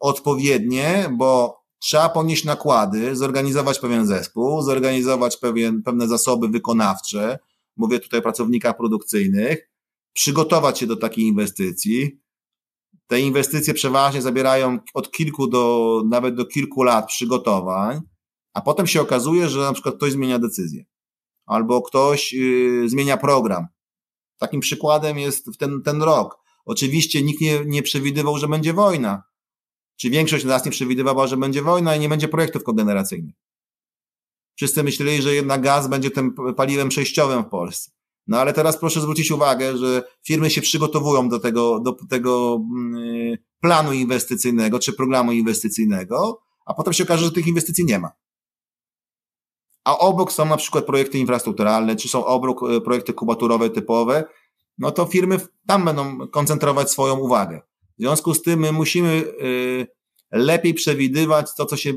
odpowiednie, bo trzeba ponieść nakłady, zorganizować pewien zespół, zorganizować pewien, pewne zasoby wykonawcze, mówię tutaj o pracownikach produkcyjnych, przygotować się do takiej inwestycji. Te inwestycje przeważnie zabierają od kilku do nawet do kilku lat przygotowań, a potem się okazuje, że na przykład ktoś zmienia decyzję albo ktoś yy, zmienia program. Takim przykładem jest ten, ten rok. Oczywiście nikt nie, nie przewidywał, że będzie wojna. Czy większość nas nie przewidywała, że będzie wojna i nie będzie projektów kogeneracyjnych? Wszyscy myśleli, że jednak gaz będzie tym paliwem przejściowym w Polsce. No ale teraz proszę zwrócić uwagę, że firmy się przygotowują do tego, do tego mm, planu inwestycyjnego czy programu inwestycyjnego, a potem się okaże, że tych inwestycji nie ma. A obok są na przykład projekty infrastrukturalne, czy są obok e, projekty kubaturowe typowe, no to firmy tam będą koncentrować swoją uwagę. W związku z tym my musimy y, lepiej przewidywać to, co się y,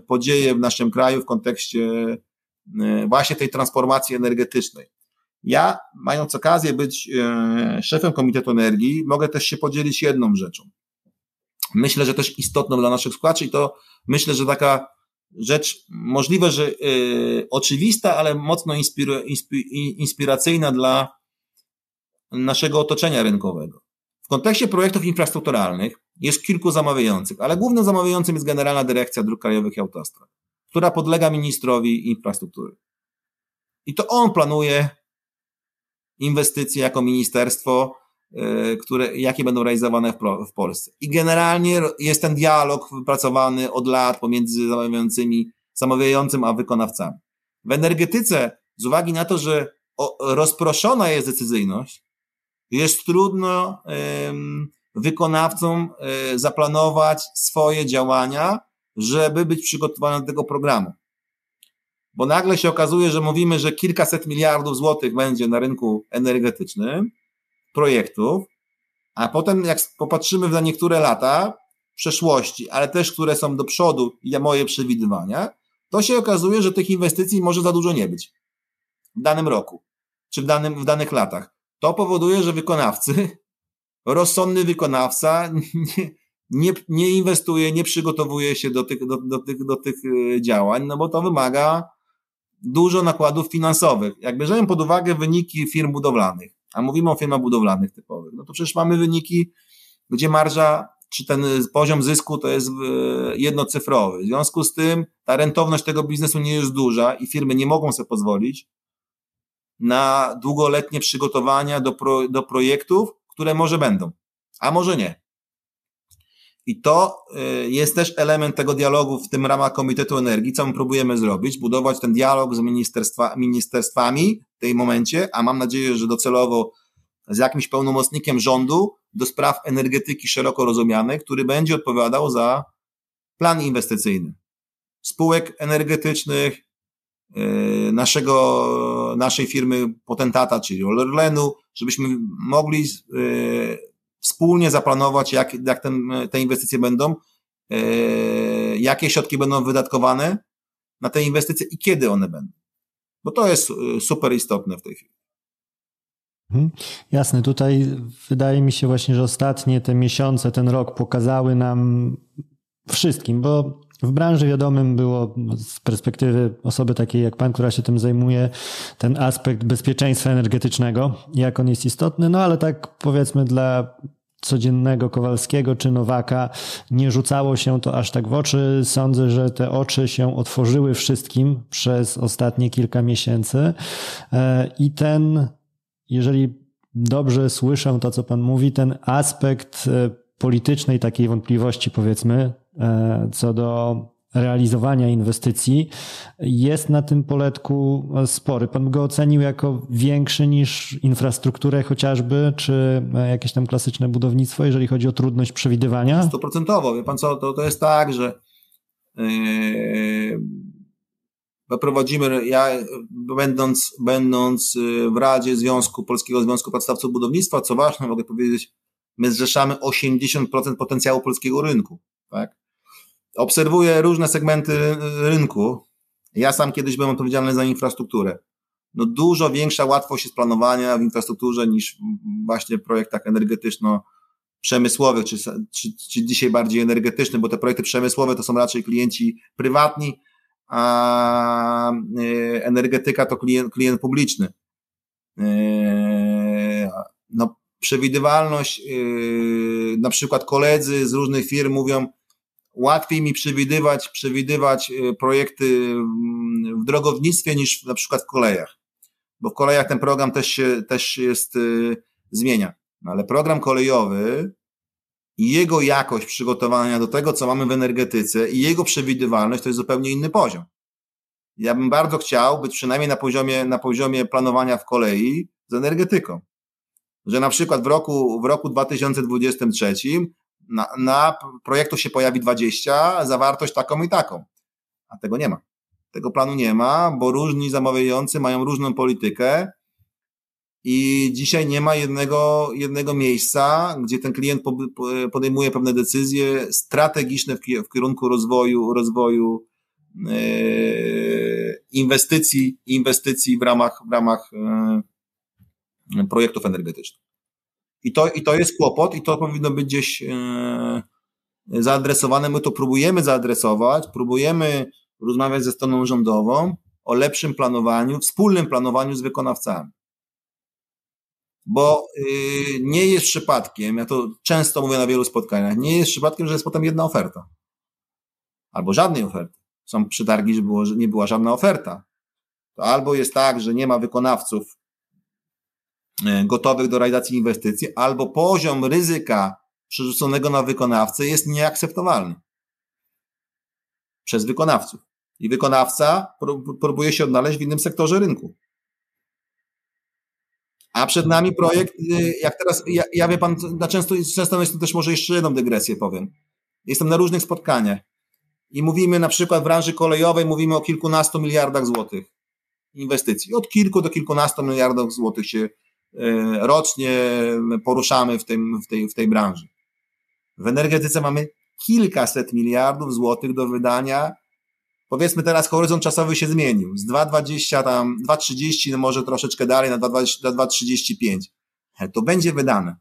podzieje w naszym kraju w kontekście właśnie tej transformacji energetycznej. Ja, mając okazję być szefem Komitetu Energii, mogę też się podzielić jedną rzeczą. Myślę, że też istotną dla naszych słuchaczy i to myślę, że taka rzecz możliwe, że oczywista, ale mocno inspiracyjna dla naszego otoczenia rynkowego. W kontekście projektów infrastrukturalnych jest kilku zamawiających, ale głównym zamawiającym jest Generalna Dyrekcja Dróg Krajowych i Autostrad, która podlega ministrowi infrastruktury. I to on planuje inwestycje jako ministerstwo, które, jakie będą realizowane w, w Polsce. I generalnie jest ten dialog wypracowany od lat pomiędzy zamawiającymi, zamawiającym a wykonawcami. W energetyce, z uwagi na to, że rozproszona jest decyzyjność, jest trudno wykonawcom e, zaplanować swoje działania, żeby być przygotowanym do tego programu. Bo nagle się okazuje, że mówimy, że kilkaset miliardów złotych będzie na rynku energetycznym projektów, a potem jak popatrzymy na niektóre lata przeszłości, ale też które są do przodu i moje przewidywania, to się okazuje, że tych inwestycji może za dużo nie być w danym roku, czy w, danym, w danych latach. To powoduje, że wykonawcy, rozsądny wykonawca nie, nie, nie inwestuje, nie przygotowuje się do tych, do, do, tych, do tych e, działań, no bo to wymaga dużo nakładów finansowych. Jak bierzemy pod uwagę wyniki firm budowlanych, a mówimy o firmach budowlanych typowych, no to przecież mamy wyniki, gdzie marża czy ten poziom zysku to jest e, jednocyfrowy. W związku z tym ta rentowność tego biznesu nie jest duża i firmy nie mogą sobie pozwolić na długoletnie przygotowania do, pro, do projektów, które może będą, a może nie. I to y, jest też element tego dialogu w tym ramach Komitetu Energii, co my próbujemy zrobić, budować ten dialog z ministerstwa, ministerstwami w tej momencie, a mam nadzieję, że docelowo z jakimś pełnomocnikiem rządu do spraw energetyki szeroko rozumianej, który będzie odpowiadał za plan inwestycyjny spółek energetycznych, Y, naszego, naszej firmy potentata, czyli Orlenu, żebyśmy mogli y, wspólnie zaplanować, jak, jak ten, te inwestycje będą, y, jakie środki będą wydatkowane na te inwestycje i kiedy one będą. Bo to jest super istotne w tej chwili. Mhm. Jasne, tutaj wydaje mi się właśnie, że ostatnie te miesiące, ten rok pokazały nam wszystkim, bo w branży wiadomym było z perspektywy osoby takiej jak pan, która się tym zajmuje, ten aspekt bezpieczeństwa energetycznego, jak on jest istotny, no ale tak powiedzmy dla codziennego Kowalskiego czy Nowaka nie rzucało się to aż tak w oczy. Sądzę, że te oczy się otworzyły wszystkim przez ostatnie kilka miesięcy e, i ten, jeżeli dobrze słyszę to, co Pan mówi, ten aspekt e, politycznej takiej wątpliwości, powiedzmy, co do realizowania inwestycji jest na tym poletku spory. Pan go ocenił jako większy niż infrastrukturę chociażby, czy jakieś tam klasyczne budownictwo, jeżeli chodzi o trudność przewidywania? Stoprocentowo. Wie pan co, to, to jest tak, że yy, prowadzimy, ja będąc, będąc w Radzie Związku Polskiego Związku Podstawców Budownictwa, co ważne, mogę powiedzieć, my zrzeszamy 80% potencjału polskiego rynku. Tak? Obserwuję różne segmenty rynku. Ja sam kiedyś byłem odpowiedzialny za infrastrukturę. No dużo większa łatwość jest planowania w infrastrukturze niż właśnie w projektach energetyczno-przemysłowych, czy, czy, czy dzisiaj bardziej energetycznych, bo te projekty przemysłowe to są raczej klienci prywatni, a e, energetyka to klient, klient publiczny. E, no, przewidywalność, e, na przykład koledzy z różnych firm mówią, łatwiej mi przewidywać, przewidywać e, projekty mm, w drogownictwie niż na przykład w kolejach. Bo w kolejach ten program też się, też jest, y, zmienia. No ale program kolejowy i jego jakość przygotowania do tego, co mamy w energetyce i jego przewidywalność to jest zupełnie inny poziom. Ja bym bardzo chciał być przynajmniej na poziomie, na poziomie planowania w kolei z energetyką. Że na przykład w roku, w roku 2023 na, na projektu się pojawi 20, zawartość taką i taką. A tego nie ma. Tego planu nie ma, bo różni zamawiający mają różną politykę i dzisiaj nie ma jednego, jednego miejsca, gdzie ten klient podejmuje pewne decyzje strategiczne w kierunku rozwoju, rozwoju yy, inwestycji, inwestycji w ramach, w ramach yy, projektów energetycznych. I to, I to jest kłopot i to powinno być gdzieś e, zaadresowane. My to próbujemy zaadresować, próbujemy rozmawiać ze stroną rządową o lepszym planowaniu, wspólnym planowaniu z wykonawcami. Bo y, nie jest przypadkiem, ja to często mówię na wielu spotkaniach, nie jest przypadkiem, że jest potem jedna oferta. Albo żadnej oferty. Są przetargi, że, było, że nie była żadna oferta. To albo jest tak, że nie ma wykonawców gotowych do realizacji inwestycji, albo poziom ryzyka przerzuconego na wykonawcę jest nieakceptowalny przez wykonawców. I wykonawca próbuje się odnaleźć w innym sektorze rynku. A przed nami projekt, y, jak teraz, ja, ja wie pan, na często, często jest to też może jeszcze jedną dygresję powiem. Jestem na różnych spotkaniach i mówimy na przykład w branży kolejowej, mówimy o kilkunastu miliardach złotych inwestycji. Od kilku do kilkunastu miliardów złotych się E, rocznie poruszamy w, tym, w, tej, w tej branży. W energetyce mamy kilkaset miliardów złotych do wydania. Powiedzmy teraz horyzont czasowy się zmienił. Z 2,20 tam, 2,30 no może troszeczkę dalej na 2,35. To będzie wydane.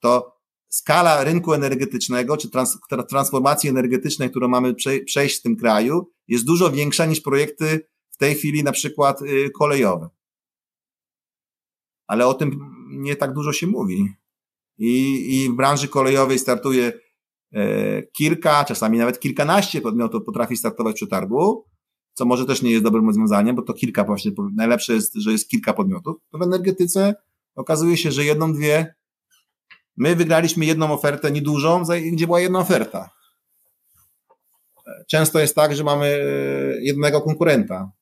To skala rynku energetycznego, czy trans, transformacji energetycznej, którą mamy przejść w tym kraju, jest dużo większa niż projekty w tej chwili na przykład y, kolejowe ale o tym nie tak dużo się mówi. I, i w branży kolejowej startuje e, kilka, czasami nawet kilkanaście podmiotów potrafi startować przy targu, co może też nie jest dobrym rozwiązaniem, bo to kilka właśnie, najlepsze jest, że jest kilka podmiotów. To w energetyce okazuje się, że jedną, dwie, my wygraliśmy jedną ofertę niedużą, gdzie była jedna oferta. Często jest tak, że mamy e, jednego konkurenta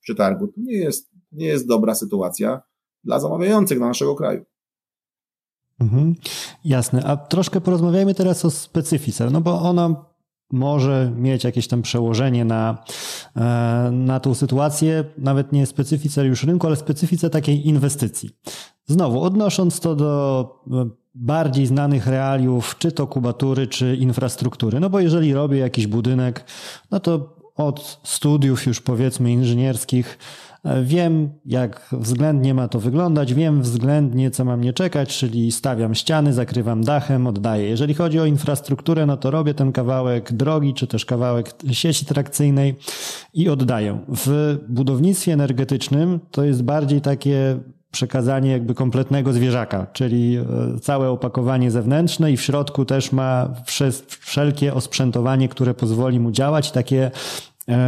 przy targu. To nie jest, nie jest dobra sytuacja dla zamawiających dla naszego kraju. Mhm, jasne. A troszkę porozmawiajmy teraz o specyfice, no bo ona może mieć jakieś tam przełożenie na, e, na tą sytuację, nawet nie specyfice już rynku, ale specyfice takiej inwestycji. Znowu, odnosząc to do e, bardziej znanych realiów, czy to kubatury, czy infrastruktury. No bo jeżeli robię jakiś budynek, no to od studiów już powiedzmy inżynierskich Wiem, jak względnie ma to wyglądać, wiem względnie, co mam nie czekać, czyli stawiam ściany, zakrywam dachem, oddaję. Jeżeli chodzi o infrastrukturę, no to robię ten kawałek drogi, czy też kawałek sieci trakcyjnej i oddaję. W budownictwie energetycznym to jest bardziej takie przekazanie jakby kompletnego zwierzaka, czyli e, całe opakowanie zewnętrzne i w środku też ma wszelkie osprzętowanie, które pozwoli mu działać, takie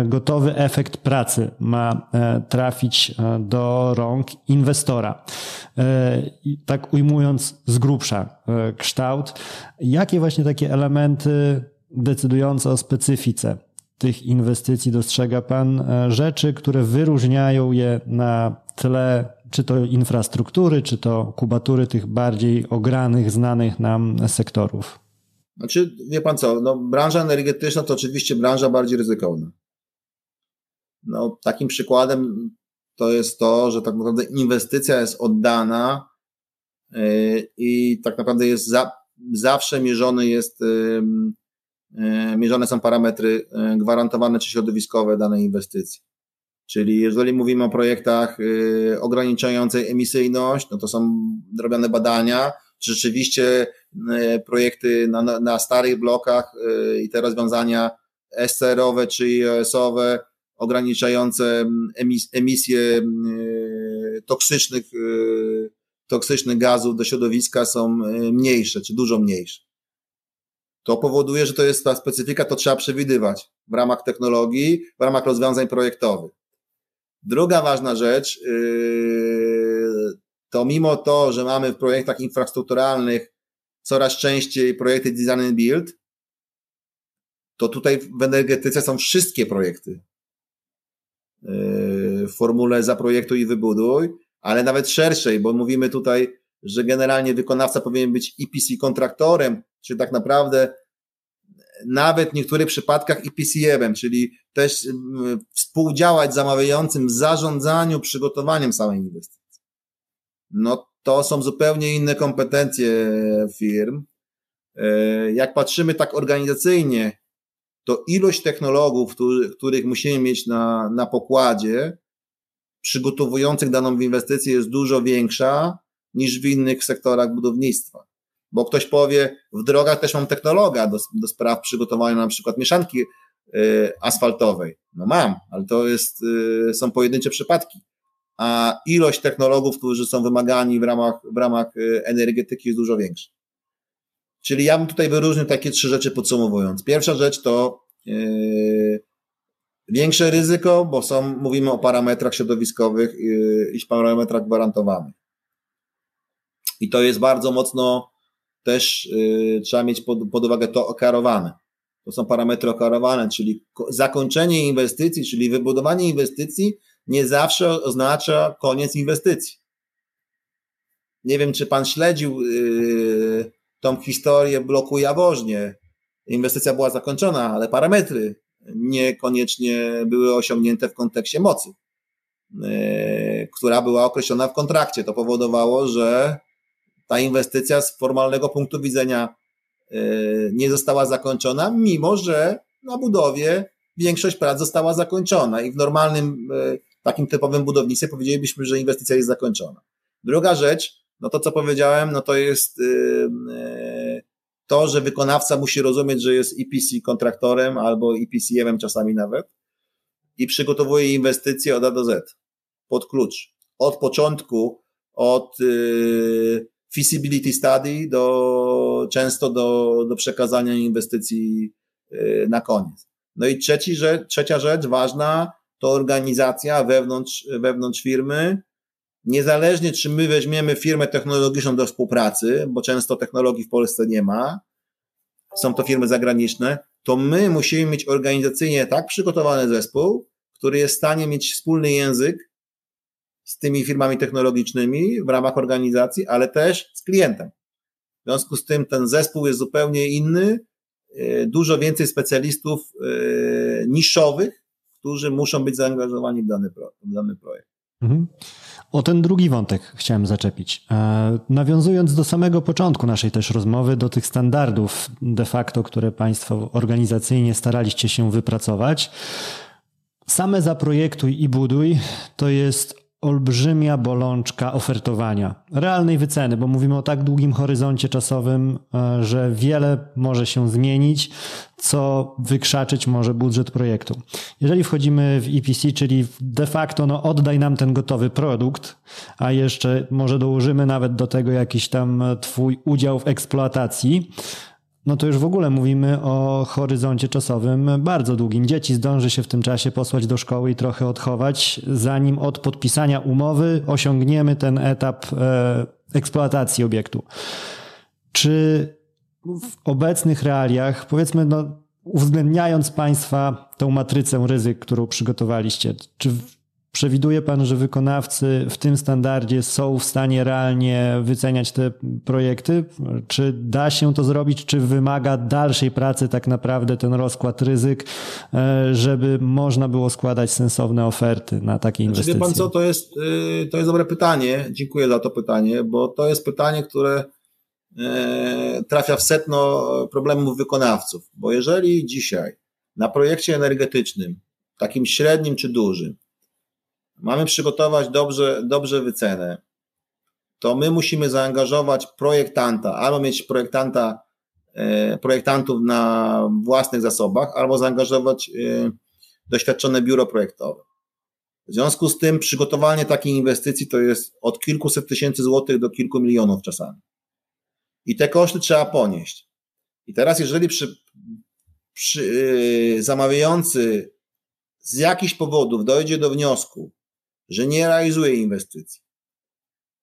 gotowy efekt pracy ma e, trafić do rąk inwestora. Tak ujmując z grubsza kształt, jakie właśnie takie elementy decydujące o specyfice tych inwestycji dostrzega Pan rzeczy, które wyróżniają je na tle czy to infrastruktury, czy to kubatury tych bardziej ogranych, znanych nam sektorów? Znaczy, wie pan co, no, branża energetyczna to oczywiście branża bardziej ryzykowna. No, takim przykładem to jest to, że tak naprawdę inwestycja jest oddana yy, i tak naprawdę jest za, zawsze mierzony jest, yy, mierzone są parametry yy, gwarantowane czy środowiskowe danej inwestycji. Czyli jeżeli mówimy o projektach y, ograniczających emisyjność, no to są robione badania, czy rzeczywiście y, projekty na, na starych blokach y, i te rozwiązania SCR-owe czy IOS-owe ograniczające emis, emisje toksycznych, toksycznych gazów do środowiska są mniejsze, czy dużo mniejsze. To powoduje, że to jest ta specyfika, to trzeba przewidywać w ramach technologii, w ramach rozwiązań projektowych. Druga ważna rzecz, to mimo to, że mamy w projektach infrastrukturalnych coraz częściej projekty design and build, to tutaj w energetyce są wszystkie projekty w formule zaprojektuj i wybuduj, ale nawet szerszej, bo mówimy tutaj, że generalnie wykonawca powinien być EPC kontraktorem, czyli tak naprawdę nawet w niektórych przypadkach i PCM-em, czyli też współdziałać z zamawiającym w zarządzaniu, przygotowaniem samej inwestycji. No to są zupełnie inne kompetencje firm. E, jak patrzymy tak organizacyjnie, to ilość technologów, których musimy mieć na, na pokładzie, przygotowujących daną inwestycję jest dużo większa niż w innych sektorach budownictwa bo ktoś powie, w drogach też mam technologa do, do spraw przygotowania na przykład mieszanki y, asfaltowej. No mam, ale to jest, y, są pojedyncze przypadki. A ilość technologów, którzy są wymagani w ramach, w ramach y, energetyki jest dużo większa. Czyli ja bym tutaj wyróżnił takie trzy rzeczy podsumowując. Pierwsza rzecz to yy, większe ryzyko, bo są, mówimy o parametrach środowiskowych yy, i parametrach gwarantowanych. I to jest bardzo mocno też y, trzeba mieć pod, pod uwagę to okarowane. To są parametry okarowane, czyli zakończenie inwestycji, czyli wybudowanie inwestycji nie zawsze oznacza koniec inwestycji. Nie wiem, czy pan śledził y, tą historię bloku Jaworznie. Inwestycja była zakończona, ale parametry niekoniecznie były osiągnięte w kontekście mocy, y, która była określona w kontrakcie. To powodowało, że ta inwestycja z formalnego punktu widzenia e, nie została zakończona, mimo że na budowie większość prac została zakończona i w normalnym, e, takim typowym budownictwie powiedzielibyśmy, że inwestycja jest zakończona. Druga rzecz, no to co powiedziałem, no to jest e, to, że wykonawca musi rozumieć, że jest EPC kontraktorem albo EPCM-em czasami nawet i przygotowuje inwestycje od A do Z, pod klucz. Od początku, od feasibility study do, często do, do przekazania inwestycji y, na koniec. No i trzeci rzecz, trzecia rzecz ważna to organizacja wewnątrz, wewnątrz firmy. Niezależnie, czy my weźmiemy firmę technologiczną do współpracy, bo często technologii w Polsce nie ma, są to firmy zagraniczne, to my musimy mieć organizacyjnie tak przygotowany zespół, który jest w stanie mieć wspólny język z tymi firmami technologicznymi w ramach organizacji, ale też z klientem. W związku z tym ten zespół jest zupełnie inny, e, dużo więcej specjalistów e, niszowych, którzy muszą być zaangażowani w dany, pro, w dany projekt. Mhm. O ten drugi wątek chciałem zaczepić. E, nawiązując do samego początku naszej też rozmowy, do tych standardów de facto, które Państwo organizacyjnie staraliście się wypracować, same zaprojektuj i buduj to jest olbrzymia bolączka ofertowania, realnej wyceny, bo mówimy o tak długim horyzoncie czasowym, e, że wiele może się zmienić, co wykrzaczyć może budżet projektu. Jeżeli wchodzimy w EPC, czyli de facto no, oddaj nam ten gotowy produkt, a jeszcze może dołożymy nawet do tego jakiś tam twój udział w eksploatacji, no to już w ogóle mówimy o horyzoncie czasowym bardzo długim. Dzieci zdąży się w tym czasie posłać do szkoły i trochę odchować, zanim od podpisania umowy osiągniemy ten etap e, eksploatacji obiektu. Czy w obecnych realiach, powiedzmy, no, uwzględniając Państwa tą matrycę ryzyk, którą przygotowaliście, czy Przewiduje Pan, że wykonawcy w tym standardzie są w stanie realnie wyceniać te projekty? Czy da się to zrobić, czy wymaga dalszej pracy tak naprawdę ten rozkład ryzyk, e, żeby można było składać sensowne oferty na takie inwestycje? Znaczy, wie Pan co, to jest, y, to jest dobre pytanie. Dziękuję za to pytanie, bo to jest pytanie, które e, trafia w setno problemów wykonawców. Bo jeżeli dzisiaj na projekcie energetycznym, takim średnim czy dużym, mamy przygotować dobrze, dobrze wycenę, to my musimy zaangażować projektanta, albo mieć projektanta, e, projektantów na własnych zasobach, albo zaangażować e, doświadczone biuro projektowe. W związku z tym przygotowanie takiej inwestycji to jest od kilkuset tysięcy złotych do kilku milionów czasami. I te koszty trzeba ponieść. I teraz, jeżeli przy, przy, yy, zamawiający z jakichś powodów dojdzie do wniosku, że nie realizuje inwestycji.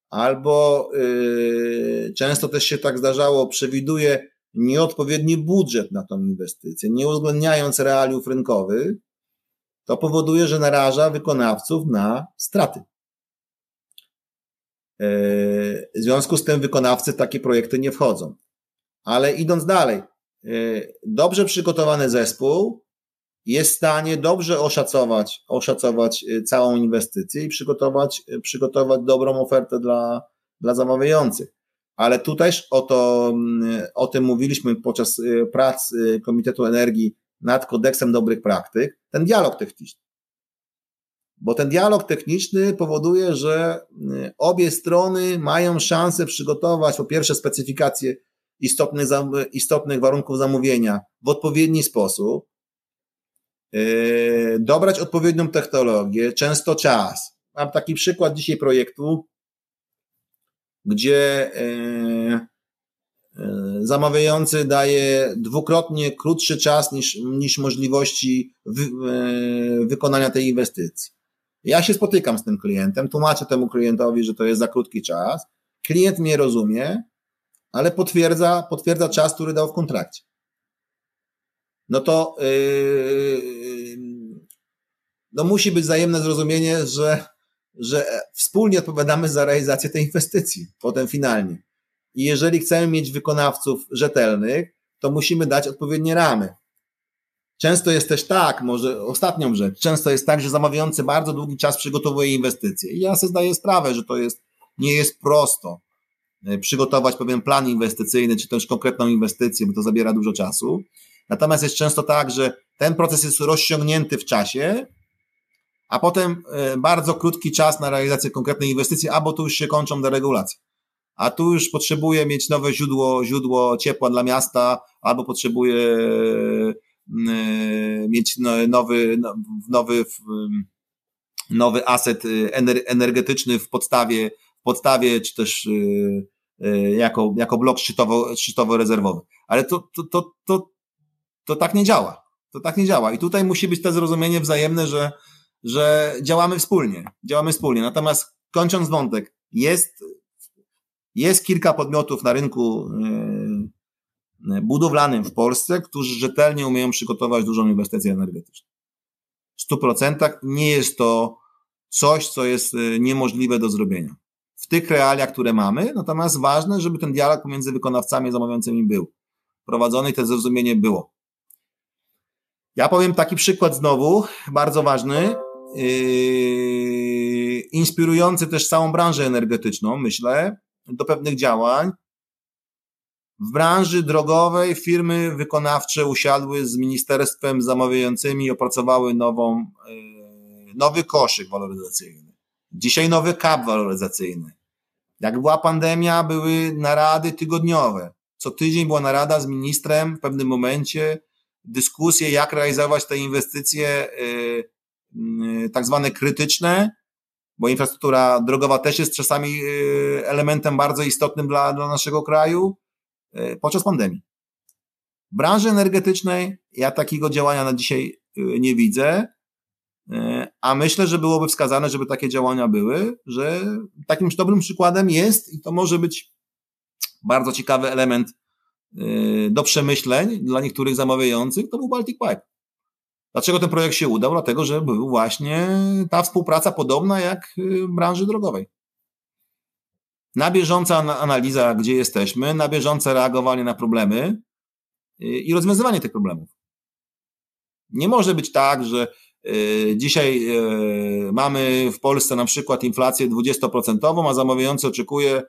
Albo yy, często też się tak zdarzało, przewiduje nieodpowiedni budżet na tą inwestycję, nie uwzględniając realiów rynkowych, to powoduje, że naraża wykonawców na straty. Yy, w związku z tym wykonawcy takie projekty nie wchodzą. Ale idąc dalej, yy, dobrze przygotowany zespół jest w stanie dobrze oszacować, oszacować y, całą inwestycję i przygotować, y, przygotować dobrą ofertę dla, dla zamawiających. Ale tutaj o, to, mm, o tym mówiliśmy podczas y, prac Komitetu Energii nad kodeksem dobrych praktyk, ten dialog techniczny. Bo ten dialog techniczny powoduje, że obie strony mają szansę przygotować po pierwsze specyfikację istotnych, istotnych warunków zamówienia w odpowiedni sposób, dobrać odpowiednią technologię, często czas. Mam taki przykład dzisiaj projektu, gdzie yy, yy, zamawiający daje dwukrotnie krótszy czas niż, niż możliwości wy, wykonania tej inwestycji. Ja się spotykam z tym klientem, tłumaczę temu klientowi, że to jest za krótki czas. Klient mnie rozumie, ale potwierdza, potwierdza czas, który dał w kontrakcie no to yy, no musi być wzajemne zrozumienie, że, że wspólnie odpowiadamy za realizację tej inwestycji, potem finalnie. I jeżeli chcemy mieć wykonawców rzetelnych, to musimy dać odpowiednie ramy. Często jest też tak, może ostatnią rzecz, często jest tak, że zamawiający bardzo długi czas przygotowuje inwestycje. I ja sobie zdaję sprawę, że to jest, nie jest prosto yy, przygotować pewien plan inwestycyjny, czy też konkretną inwestycję, bo to zabiera dużo czasu. Natomiast jest często tak, że ten proces jest rozciągnięty w czasie, a potem e, bardzo krótki czas na realizację konkretnej inwestycji, albo tu już się kończą deregulacje. A tu już potrzebuje mieć nowe źródło, źródło ciepła dla miasta, albo potrzebuje mieć no, nowy, no, nowy, nowy aset y, energetyczny w podstawie, w podstawie czy też y, y, jako, jako blok szczytowo, szczytowo-rezerwowy. Ale to, to, to, to, to tak nie działa. To tak nie działa. I tutaj musi być to zrozumienie wzajemne, że, że działamy wspólnie. Działamy wspólnie. Natomiast kończąc wątek, jest, jest kilka podmiotów na rynku yy, budowlanym w Polsce, którzy rzetelnie umieją przygotować dużą inwestycję energetyczną. W 100% nie jest to coś, co jest yy, niemożliwe do zrobienia. W tych realiach, które mamy, natomiast ważne, żeby ten dialog pomiędzy wykonawcami i zamawiającymi był prowadzony i to zrozumienie było. Ja powiem taki przykład znowu, bardzo ważny, yy, inspirujący też całą branżę energetyczną, myślę, do pewnych działań. W branży drogowej firmy wykonawcze usiadły z ministerstwem zamawiającymi i opracowały nową, yy, nowy koszyk waloryzacyjny. Dzisiaj nowy kap waloryzacyjny. Jak była pandemia, były narady tygodniowe. Co tydzień była narada z ministrem w pewnym momencie, dyskusje, jak realizować te inwestycje yy, yy, tak zwane krytyczne, bo infrastruktura drogowa też jest czasami yy, elementem bardzo istotnym dla, dla naszego kraju podczas pandemii. W branży energetycznej ja takiego działania na dzisiaj nie widzę, a myślę, że byłoby wskazane, żeby takie działania były, że takim dobrym przykładem jest i to może być bardzo ciekawy element y, do przemyśleń dla niektórych zamawiających, to był Baltic Pipe. Dlaczego ten projekt się udał? Dlatego, że był właśnie ta współpraca podobna jak w branży drogowej. Na bieżąca analiza, gdzie jesteśmy, na bieżące reagowanie na problemy y, i rozwiązywanie tych problemów. Nie może być tak, że y, dzisiaj mamy w Polsce na przykład inflację 20%, a zamawiający oczekuje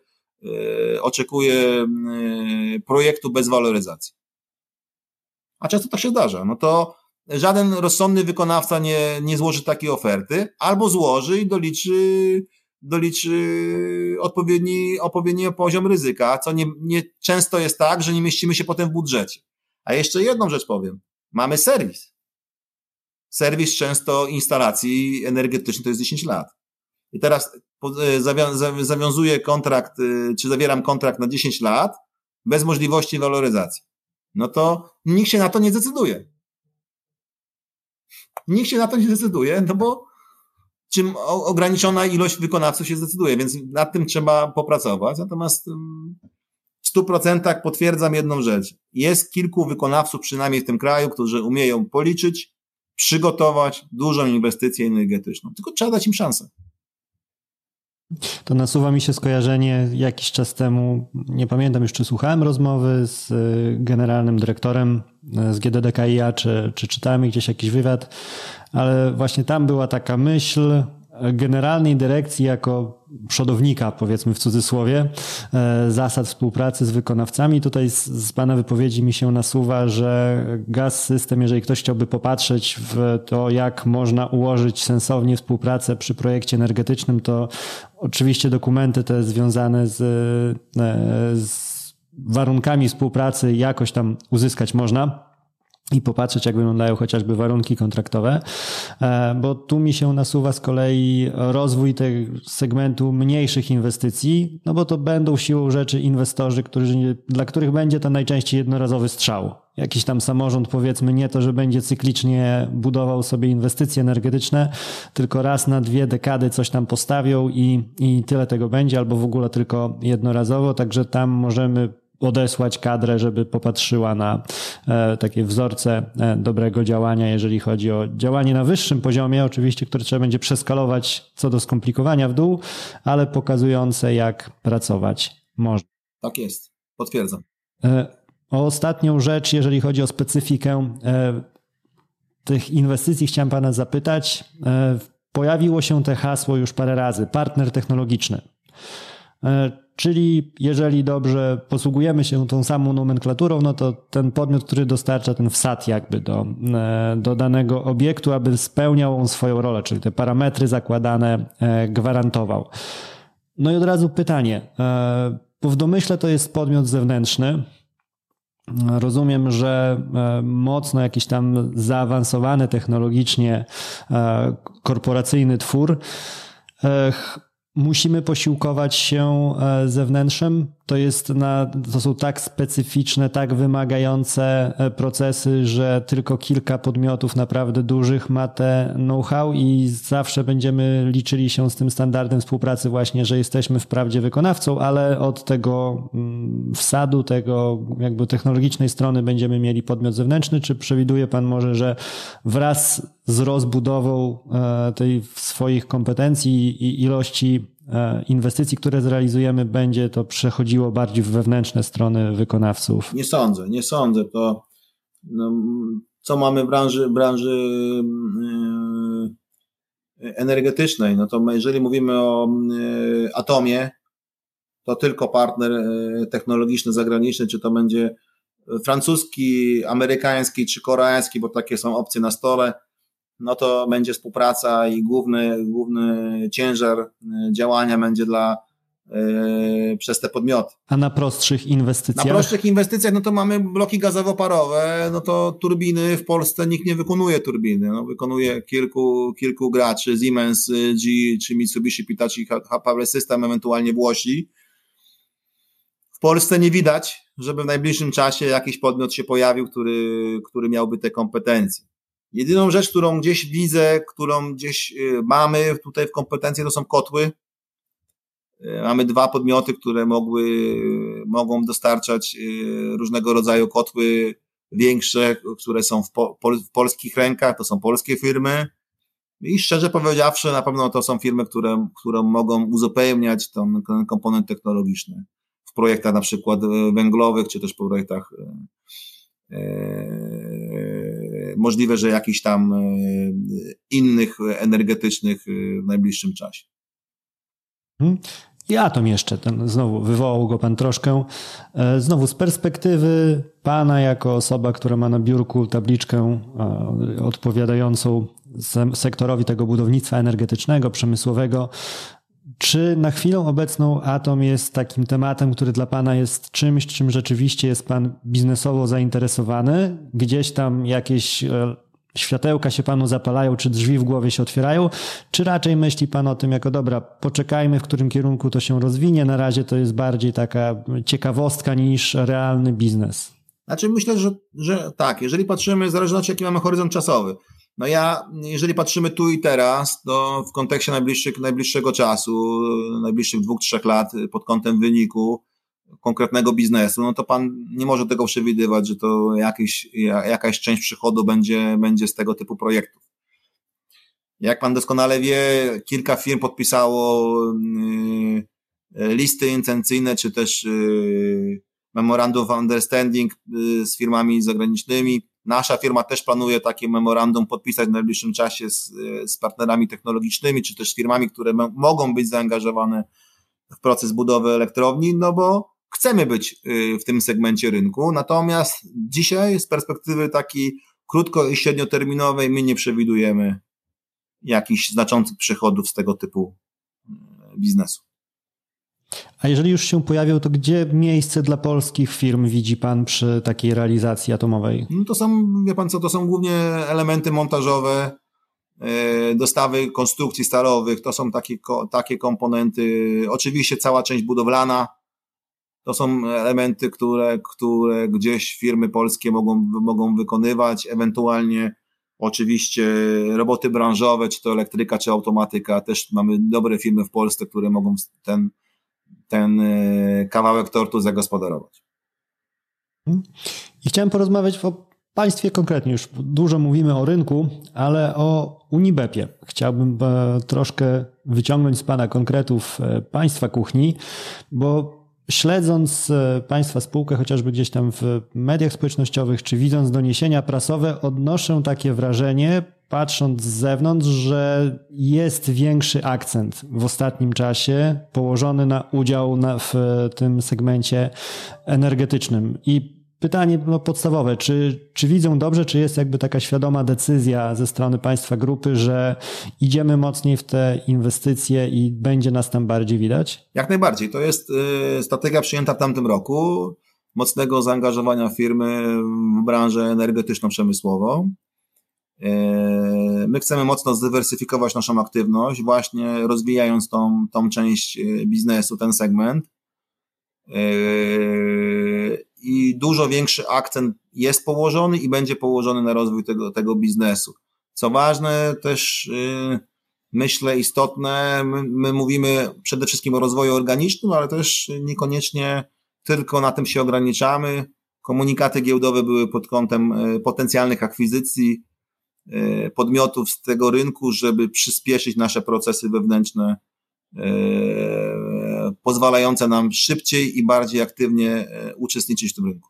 oczekuje e, projektu bez waloryzacji. A często tak się zdarza. No to żaden rozsądny wykonawca nie, nie złoży takiej oferty, albo złoży i doliczy, doliczy odpowiedni, odpowiedni poziom ryzyka, co nie, nie często jest tak, że nie mieścimy się potem w budżecie. A jeszcze jedną rzecz powiem. Mamy serwis. Serwis często instalacji energetycznej to jest 10 lat. I teraz E, zawiązuję kontrakt, e, czy zawieram kontrakt na 10 lat bez możliwości waloryzacji. No to nikt się na to nie decyduje. Nikt się na to nie decyduje, no bo czym ograniczona ilość wykonawców się zdecyduje, więc nad tym trzeba popracować. Natomiast w 100% potwierdzam jedną rzecz. Jest kilku wykonawców, przynajmniej w tym kraju, którzy umieją policzyć, przygotować dużą inwestycję energetyczną. Tylko trzeba dać im szansę. To nasuwa mi się skojarzenie jakiś czas temu, nie pamiętam już, czy słuchałem rozmowy z y, generalnym dyrektorem y, z GDDKiA, czy, czy czytałem gdzieś jakiś wywiad, ale właśnie tam była taka myśl, generalnej dyrekcji jako przodownika, powiedzmy w cudzysłowie, e, zasad współpracy z wykonawcami. Tutaj z, z Pana wypowiedzi mi się nasuwa, że gaz system, jeżeli ktoś chciałby popatrzeć w to, jak można ułożyć sensownie współpracę przy projekcie energetycznym, to oczywiście dokumenty te związane z, e, z warunkami współpracy jakoś tam uzyskać można i popatrzeć, jak wyglądają chociażby warunki kontraktowe, e, bo tu mi się nasuwa z kolei rozwój tego segmentu mniejszych inwestycji, no bo to będą siłą rzeczy inwestorzy, którzy, dla których będzie to najczęściej jednorazowy strzał. Jakiś tam samorząd, powiedzmy, nie to, że będzie cyklicznie budował sobie inwestycje energetyczne, tylko raz na dwie dekady coś tam postawią i, i tyle tego będzie, albo w ogóle tylko jednorazowo, także tam możemy odesłać kadrę, żeby popatrzyła na e, takie wzorce e, dobrego działania, jeżeli chodzi o działanie na wyższym poziomie, oczywiście, które trzeba będzie przeskalować co do skomplikowania w dół, ale pokazujące, jak pracować można. Tak jest, potwierdzam. E, o ostatnią rzecz, jeżeli chodzi o specyfikę tych inwestycji, chciałem Pana zapytać. Pojawiło się te hasło już parę razy, partner technologiczny. Czyli jeżeli dobrze posługujemy się tą samą nomenklaturą, no to ten podmiot, który dostarcza ten wsad jakby do, e, do danego obiektu, aby spełniał on swoją rolę, czyli te parametry zakładane e, gwarantował. No i od razu pytanie, e, bo w domyśle to jest podmiot zewnętrzny. Rozumiem, że mocno jakiś tam zaawansowany technologicznie korporacyjny twór musimy posiłkować się e, zewnętrzem. To, jest na, to są tak specyficzne, tak wymagające e, procesy, że tylko kilka podmiotów naprawdę dużych ma te know-how i zawsze będziemy liczyli się z tym standardem współpracy właśnie, że jesteśmy wprawdzie wykonawcą, ale od tego mm, wsadu, tego jakby technologicznej strony będziemy mieli podmiot zewnętrzny. Czy przewiduje Pan może, że wraz z rozbudową e, tej swoich kompetencji i ilości inwestycji, które zrealizujemy, będzie to przechodziło bardziej w wewnętrzne strony wykonawców? Nie sądzę, nie sądzę. To no, co mamy w branży, branży yy, energetycznej, no to jeżeli mówimy o yy, atomie, to tylko partner technologiczny, zagraniczny, czy to będzie francuski, amerykański, czy koreański, bo takie są opcje na stole, no to będzie współpraca i główny, główny ciężar działania będzie dla Yy, przez te podmioty. A na prostszych inwestycjach? Na prostszych inwestycjach, no to mamy bloki gazowo-parowe, no to turbiny w Polsce nikt nie wykonuje turbiny, no wykonuje kilku, kilku graczy, Siemens, G czy Mitsubishi, Hitachi, Power System, ewentualnie Włosi. W Polsce nie widać, żeby w najbliższym czasie jakiś podmiot się pojawił, który, który miałby te kompetencje. Jedyną rzecz, którą gdzieś widzę, którą gdzieś y, mamy tutaj w kompetencje, to są kotły, E, mamy dwa podmioty, które mogły, mogą dostarczać e, różnego rodzaju kotły większe, które są w, w polskich rękach, to są polskie firmy. I szczerze powiedziawszy, na pewno to są firmy, które, które mogą uzupełniać ten, ten komponent technologiczny w projektach na przykład węglowych, czy też po projektach możliwe, że jakichś tam innych energetycznych w najbliższym czasie. Hmm. I atom jeszcze, ten znowu wywołał go pan troszkę. E, znowu z perspektywy pana jako osoba, która ma na biurku tabliczkę e, odpowiadającą sektorowi tego budownictwa energetycznego, przemysłowego, czy na chwilę obecną atom jest takim tematem, który dla Pana jest czymś, czym rzeczywiście jest Pan biznesowo zainteresowany? Gdzieś tam jakieś e, światełka się panu zapalają, czy drzwi w głowie się otwierają, czy raczej myśli pan o tym jako dobra, poczekajmy, w którym kierunku to się rozwinie, na razie to jest bardziej taka ciekawostka niż realny biznes? Znaczy myślę, że, że tak, jeżeli patrzymy, w zależności jaki mamy horyzont czasowy, no ja, jeżeli patrzymy tu i teraz, to w kontekście najbliższych, najbliższego czasu, najbliższych dwóch, trzech lat pod kątem wyniku, konkretnego biznesu, no to pan nie może tego przewidywać, że to jakiś, jakaś część przychodu będzie, będzie z tego typu projektów. Jak pan doskonale wie, kilka firm podpisało y, listy intencyjne, czy też y, memorandum of understanding y, z firmami zagranicznymi. Nasza firma też planuje takie memorandum podpisać w najbliższym czasie z, z partnerami technologicznymi, czy też firmami, które mogą być zaangażowane w proces budowy elektrowni, no bo chcemy być y, w tym segmencie rynku, natomiast dzisiaj z perspektywy takiej krótko i średnioterminowej my nie przewidujemy jakichś znaczących przychodów z tego typu y, biznesu. A jeżeli już się pojawią, to gdzie miejsce dla polskich firm widzi Pan przy takiej realizacji atomowej? No to są, wie Pan co, to są głównie elementy montażowe, y, dostawy konstrukcji stalowych, to są takie, takie komponenty, oczywiście cała część budowlana, to są elementy, które, które gdzieś firmy polskie mogą, mogą wykonywać, ewentualnie oczywiście roboty branżowe, czy to elektryka, czy automatyka. Też mamy dobre firmy w Polsce, które mogą ten, ten e, kawałek tortu zagospodarować. I chciałem porozmawiać o państwie konkretnie. Już dużo mówimy o rynku, ale o Unibepie. Chciałbym e, troszkę wyciągnąć z Pana konkretów e, państwa kuchni, bo Śledząc e, Państwa spółkę, chociażby gdzieś tam w mediach społecznościowych, czy widząc doniesienia prasowe, odnoszę takie wrażenie, patrząc z zewnątrz, że jest większy akcent w ostatnim czasie położony na udział na, w tym segmencie energetycznym. I Pytanie no, podstawowe, czy, czy widzą dobrze, czy jest jakby taka świadoma decyzja ze strony państwa grupy, że idziemy mocniej w te inwestycje i będzie nas tam bardziej widać? Jak najbardziej. To jest y, strategia przyjęta w tamtym roku, mocnego zaangażowania firmy w branżę energetyczno-przemysłową. Y, my chcemy mocno zdywersyfikować naszą aktywność, właśnie rozwijając tą, tą część y, biznesu, ten segment i dużo większy akcent jest położony i będzie położony na rozwój tego, tego biznesu. Co ważne, też yy, myślę istotne, my, my mówimy przede wszystkim o rozwoju organicznym, ale też niekoniecznie tylko na tym się ograniczamy. Komunikaty giełdowe były pod kątem potencjalnych akwizycji podmiotów z tego rynku, żeby przyspieszyć nasze procesy wewnętrzne y, pozwalające nam szybciej i bardziej aktywnie e, uczestniczyć w tym rynku.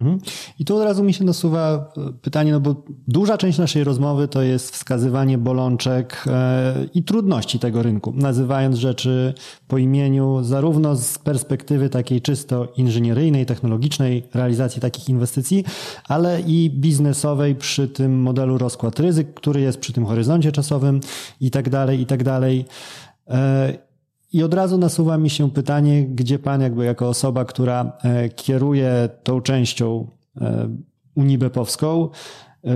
Mhm. I tu od razu mi się nasuwa e, pytanie, no bo duża część naszej rozmowy to jest wskazywanie bolączek e, i trudności tego rynku, nazywając rzeczy po imieniu, zarówno z perspektywy takiej czysto inżynieryjnej, technologicznej realizacji takich inwestycji, ale i biznesowej przy tym modelu rozkład ryzyk, który jest przy tym horyzoncie czasowym i tak dalej, i tak dalej. I od razu nasuwa mi się pytanie, gdzie pan, jakby jako osoba, która e, kieruje tą częścią e, Unibepowską, e,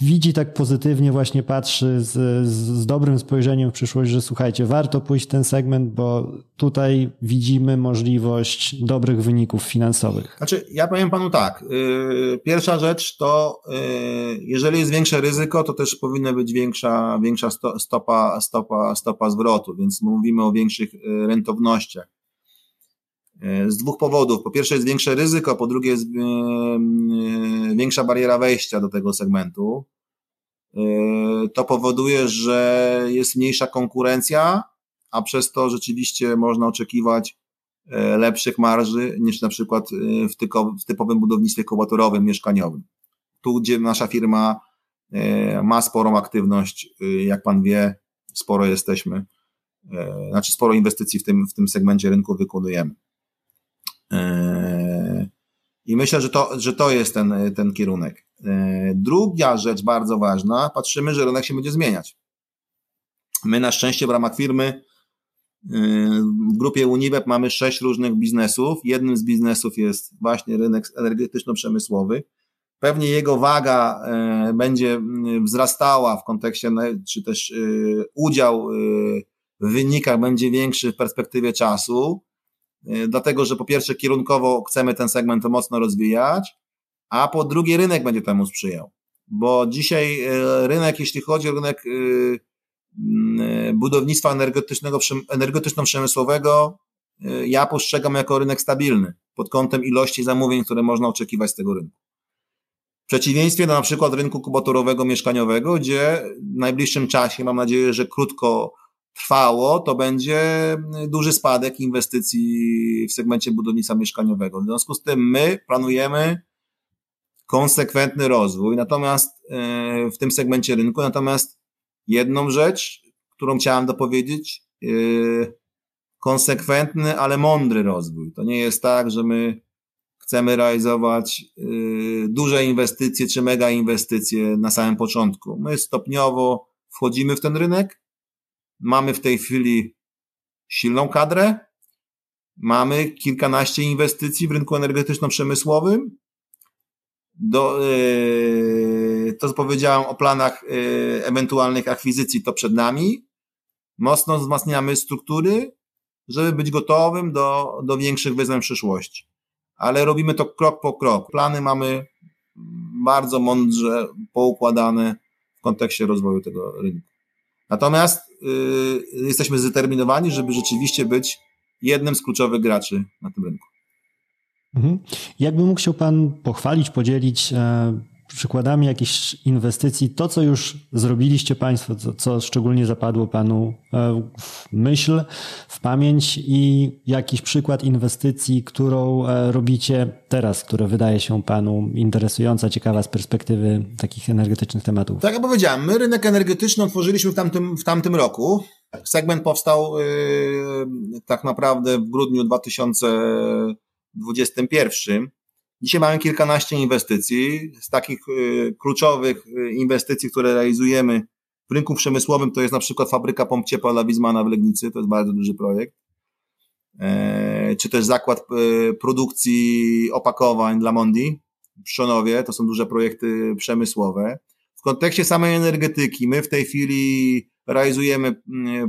widzi tak pozytywnie, właśnie patrzy z, z, dobrym spojrzeniem w przyszłość, że słuchajcie, warto pójść ten segment, bo tutaj widzimy możliwość dobrych wyników finansowych. Znaczy, ja powiem panu tak. Y, pierwsza rzecz to, y, jeżeli jest większe ryzyko, to też powinna być większa, większa stopa, stopa, stopa zwrotu, więc mówimy o większych y, rentownościach. Z dwóch powodów. Po pierwsze jest większe ryzyko, po drugie jest większa bariera wejścia do tego segmentu. To powoduje, że jest mniejsza konkurencja, a przez to rzeczywiście można oczekiwać e, lepszych marży niż na przykład e, w, typowym budownictwie kołatorowym, mieszkaniowym. Tu, gdzie nasza firma e, ma sporą aktywność, jak pan wie, sporo jesteśmy, znaczy sporo inwestycji w tym, w tym segmencie rynku wykonujemy. I myślę, że to, że to jest ten, ten kierunek. Druga rzecz bardzo ważna, patrzymy, że rynek się będzie zmieniać. My na szczęście w ramach firmy w grupie Uniweb mamy sześć różnych biznesów. Jednym z biznesów jest właśnie rynek energetyczno-przemysłowy. Pewnie jego waga będzie wzrastała w kontekście, czy też udział w wynikach będzie większy w perspektywie czasu, dlatego że po pierwsze kierunkowo chcemy ten segment mocno rozwijać, a po drugie rynek będzie temu sprzyjał. Bo dzisiaj rynek, jeśli chodzi o rynek Mm, budownictwa energetycznego, energetyczno-przemysłowego y, ja postrzegam jako rynek stabilny pod kątem ilości zamówień, które można oczekiwać z tego rynku. W przeciwieństwie do na przykład rynku kubaturowego mieszkaniowego, gdzie w najbliższym czasie, mam nadzieję, że krótko trwało, to będzie duży spadek inwestycji w segmencie budownictwa mieszkaniowego. W związku z tym my planujemy konsekwentny rozwój, natomiast y, w tym segmencie rynku, natomiast jedną rzecz, którą chciałem dopowiedzieć. Yy, konsekwentny, ale mądry rozwój. To nie jest tak, że my chcemy realizować yy, duże inwestycje czy mega inwestycje na samym początku. My stopniowo wchodzimy w ten rynek. Mamy w tej chwili silną kadrę. Mamy kilkanaście inwestycji w rynku energetyczno-przemysłowym do, yy, to, co powiedziałem o planach yy, ewentualnych akwizycji, to przed nami. Mocno wzmacniamy struktury, żeby być gotowym do, do większych wyzwań w przyszłości. Ale robimy to krok po krok. Plany mamy bardzo mądrze poukładane w kontekście rozwoju tego rynku. Natomiast yy, jesteśmy zdeterminowani, żeby rzeczywiście być jednym z kluczowych graczy na tym rynku. Mhm. Jakby mógł się Pan pochwalić, podzielić e, przykładami jakichś inwestycji, to co już zrobiliście Państwo, co, co szczególnie zapadło Panu e, w myśl, w pamięć i jakiś przykład inwestycji, którą e, robicie teraz, która wydaje się Panu interesująca, ciekawa z perspektywy takich energetycznych tematów? Tak jak powiedziałem, my rynek energetyczny otworzyliśmy w tamtym, w tamtym roku. Segment powstał yy, tak naprawdę w grudniu 2000 2021. Dzisiaj mamy kilkanaście inwestycji. Z takich y, kluczowych y, inwestycji, które realizujemy w rynku przemysłowym, to jest na przykład fabryka pomp ciepła dla Wizmana w Legnicy, to jest bardzo duży projekt. E, czy też zakład y, produkcji opakowań dla Mondi w Szonowie, to są duże projekty przemysłowe. W kontekście samej energetyki, my w tej chwili realizujemy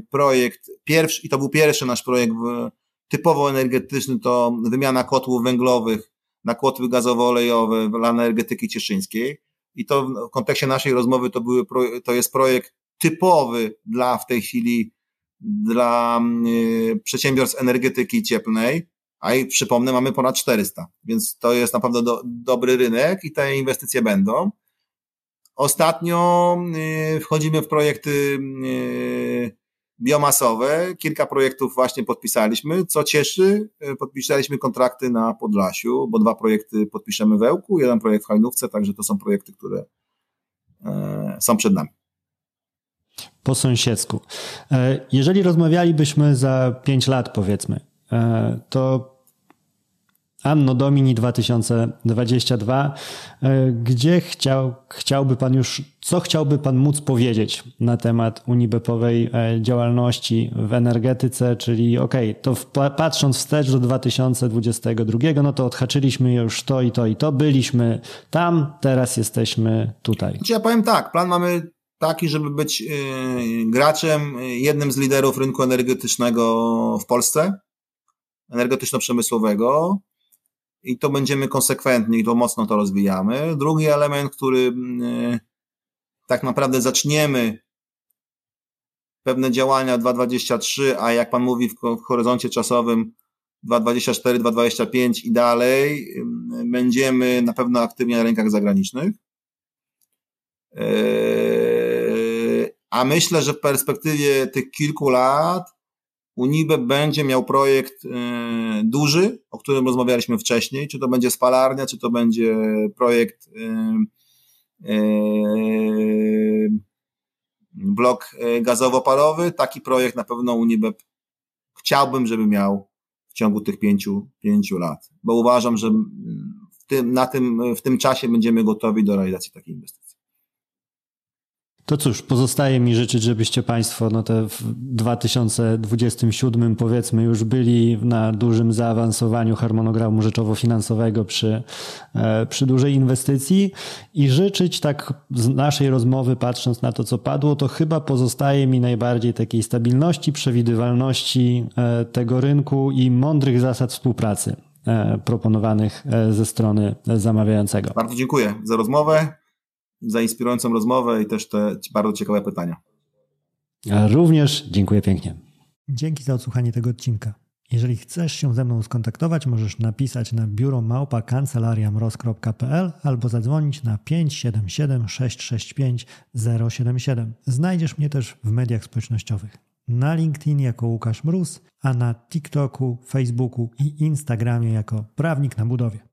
projekt pierwszy, i to był pierwszy nasz projekt typowo energetyczny to wymiana kotłów węglowych na kotły gazowo-olejowe dla energetyki cieszyńskiej. I to w kontekście naszej rozmowy to, były, to jest projekt typowy dla w tej chwili dla y, przedsiębiorstw energetyki cieplnej, a i przypomnę, mamy ponad 400, więc to jest naprawdę do, dobry rynek i te inwestycje będą. Ostatnio y, wchodzimy w projekty y, biomasowe. Kilka projektów właśnie podpisaliśmy. Co cieszy, podpisaliśmy kontrakty na Podlasiu, bo dwa projekty podpiszemy w Ełku, jeden projekt w Hajnówce, także to są projekty, które są przed nami. Po sąsiedzku. Jeżeli rozmawialibyśmy za pięć lat, powiedzmy, to Anno Domini 2022. E, gdzie chciał, chciałby Pan już, co chciałby Pan móc powiedzieć na temat unibepowej e, działalności w energetyce, czyli ok, to patrząc wstecz do 2022, no to odhaczyliśmy już to i to i to, byliśmy tam, teraz jesteśmy tutaj. Znaczy ja powiem tak, plan mamy taki, żeby być e, graczem, jednym z liderów rynku energetycznego w Polsce, energetyczno-przemysłowego i to będziemy konsekwentni i to mocno to rozwijamy. Drugi element, który mm, tak naprawdę zaczniemy pewne działania 2.23, a jak Pan mówi w horyzoncie czasowym 2.24, 2.25 i dalej, będziemy na pewno aktywni na rynkach zagranicznych. Eee, a myślę, że w perspektywie tych kilku lat Unibe będzie miał projekt e, duży, o którym rozmawialiśmy wcześniej, czy to będzie spalarnia, czy to będzie projekt e, e, blok gazowo-parowy. Taki projekt na pewno Unibep chciałbym, żeby miał w ciągu tych pięciu, pięciu lat, bo uważam, że w tym, na tym, w tym czasie będziemy gotowi do realizacji takiej inwestycji. To cóż, pozostaje mi życzyć, żebyście Państwo no te w 2027 powiedzmy już byli na dużym zaawansowaniu harmonogramu rzeczowo-finansowego przy, e, przy dużej inwestycji i życzyć tak z naszej rozmowy, patrząc na to, co padło, to chyba pozostaje mi najbardziej takiej stabilności, przewidywalności e, tego rynku i mądrych zasad współpracy e, proponowanych ze strony zamawiającego. Bardzo dziękuję za rozmowę za inspirującą rozmowę i też te bardzo ciekawe pytania. Również dziękuję pięknie. Dzięki za odsłuchanie tego odcinka. Jeżeli chcesz się ze mną skontaktować, możesz napisać na biuro małpa kancelariamroz.pl albo zadzwonić na 577 665 077. Znajdziesz mnie też w mediach społecznościowych. Na LinkedIn jako Łukasz Mróz, a na TikToku, Facebooku i Instagramie jako Prawnik na Budowie.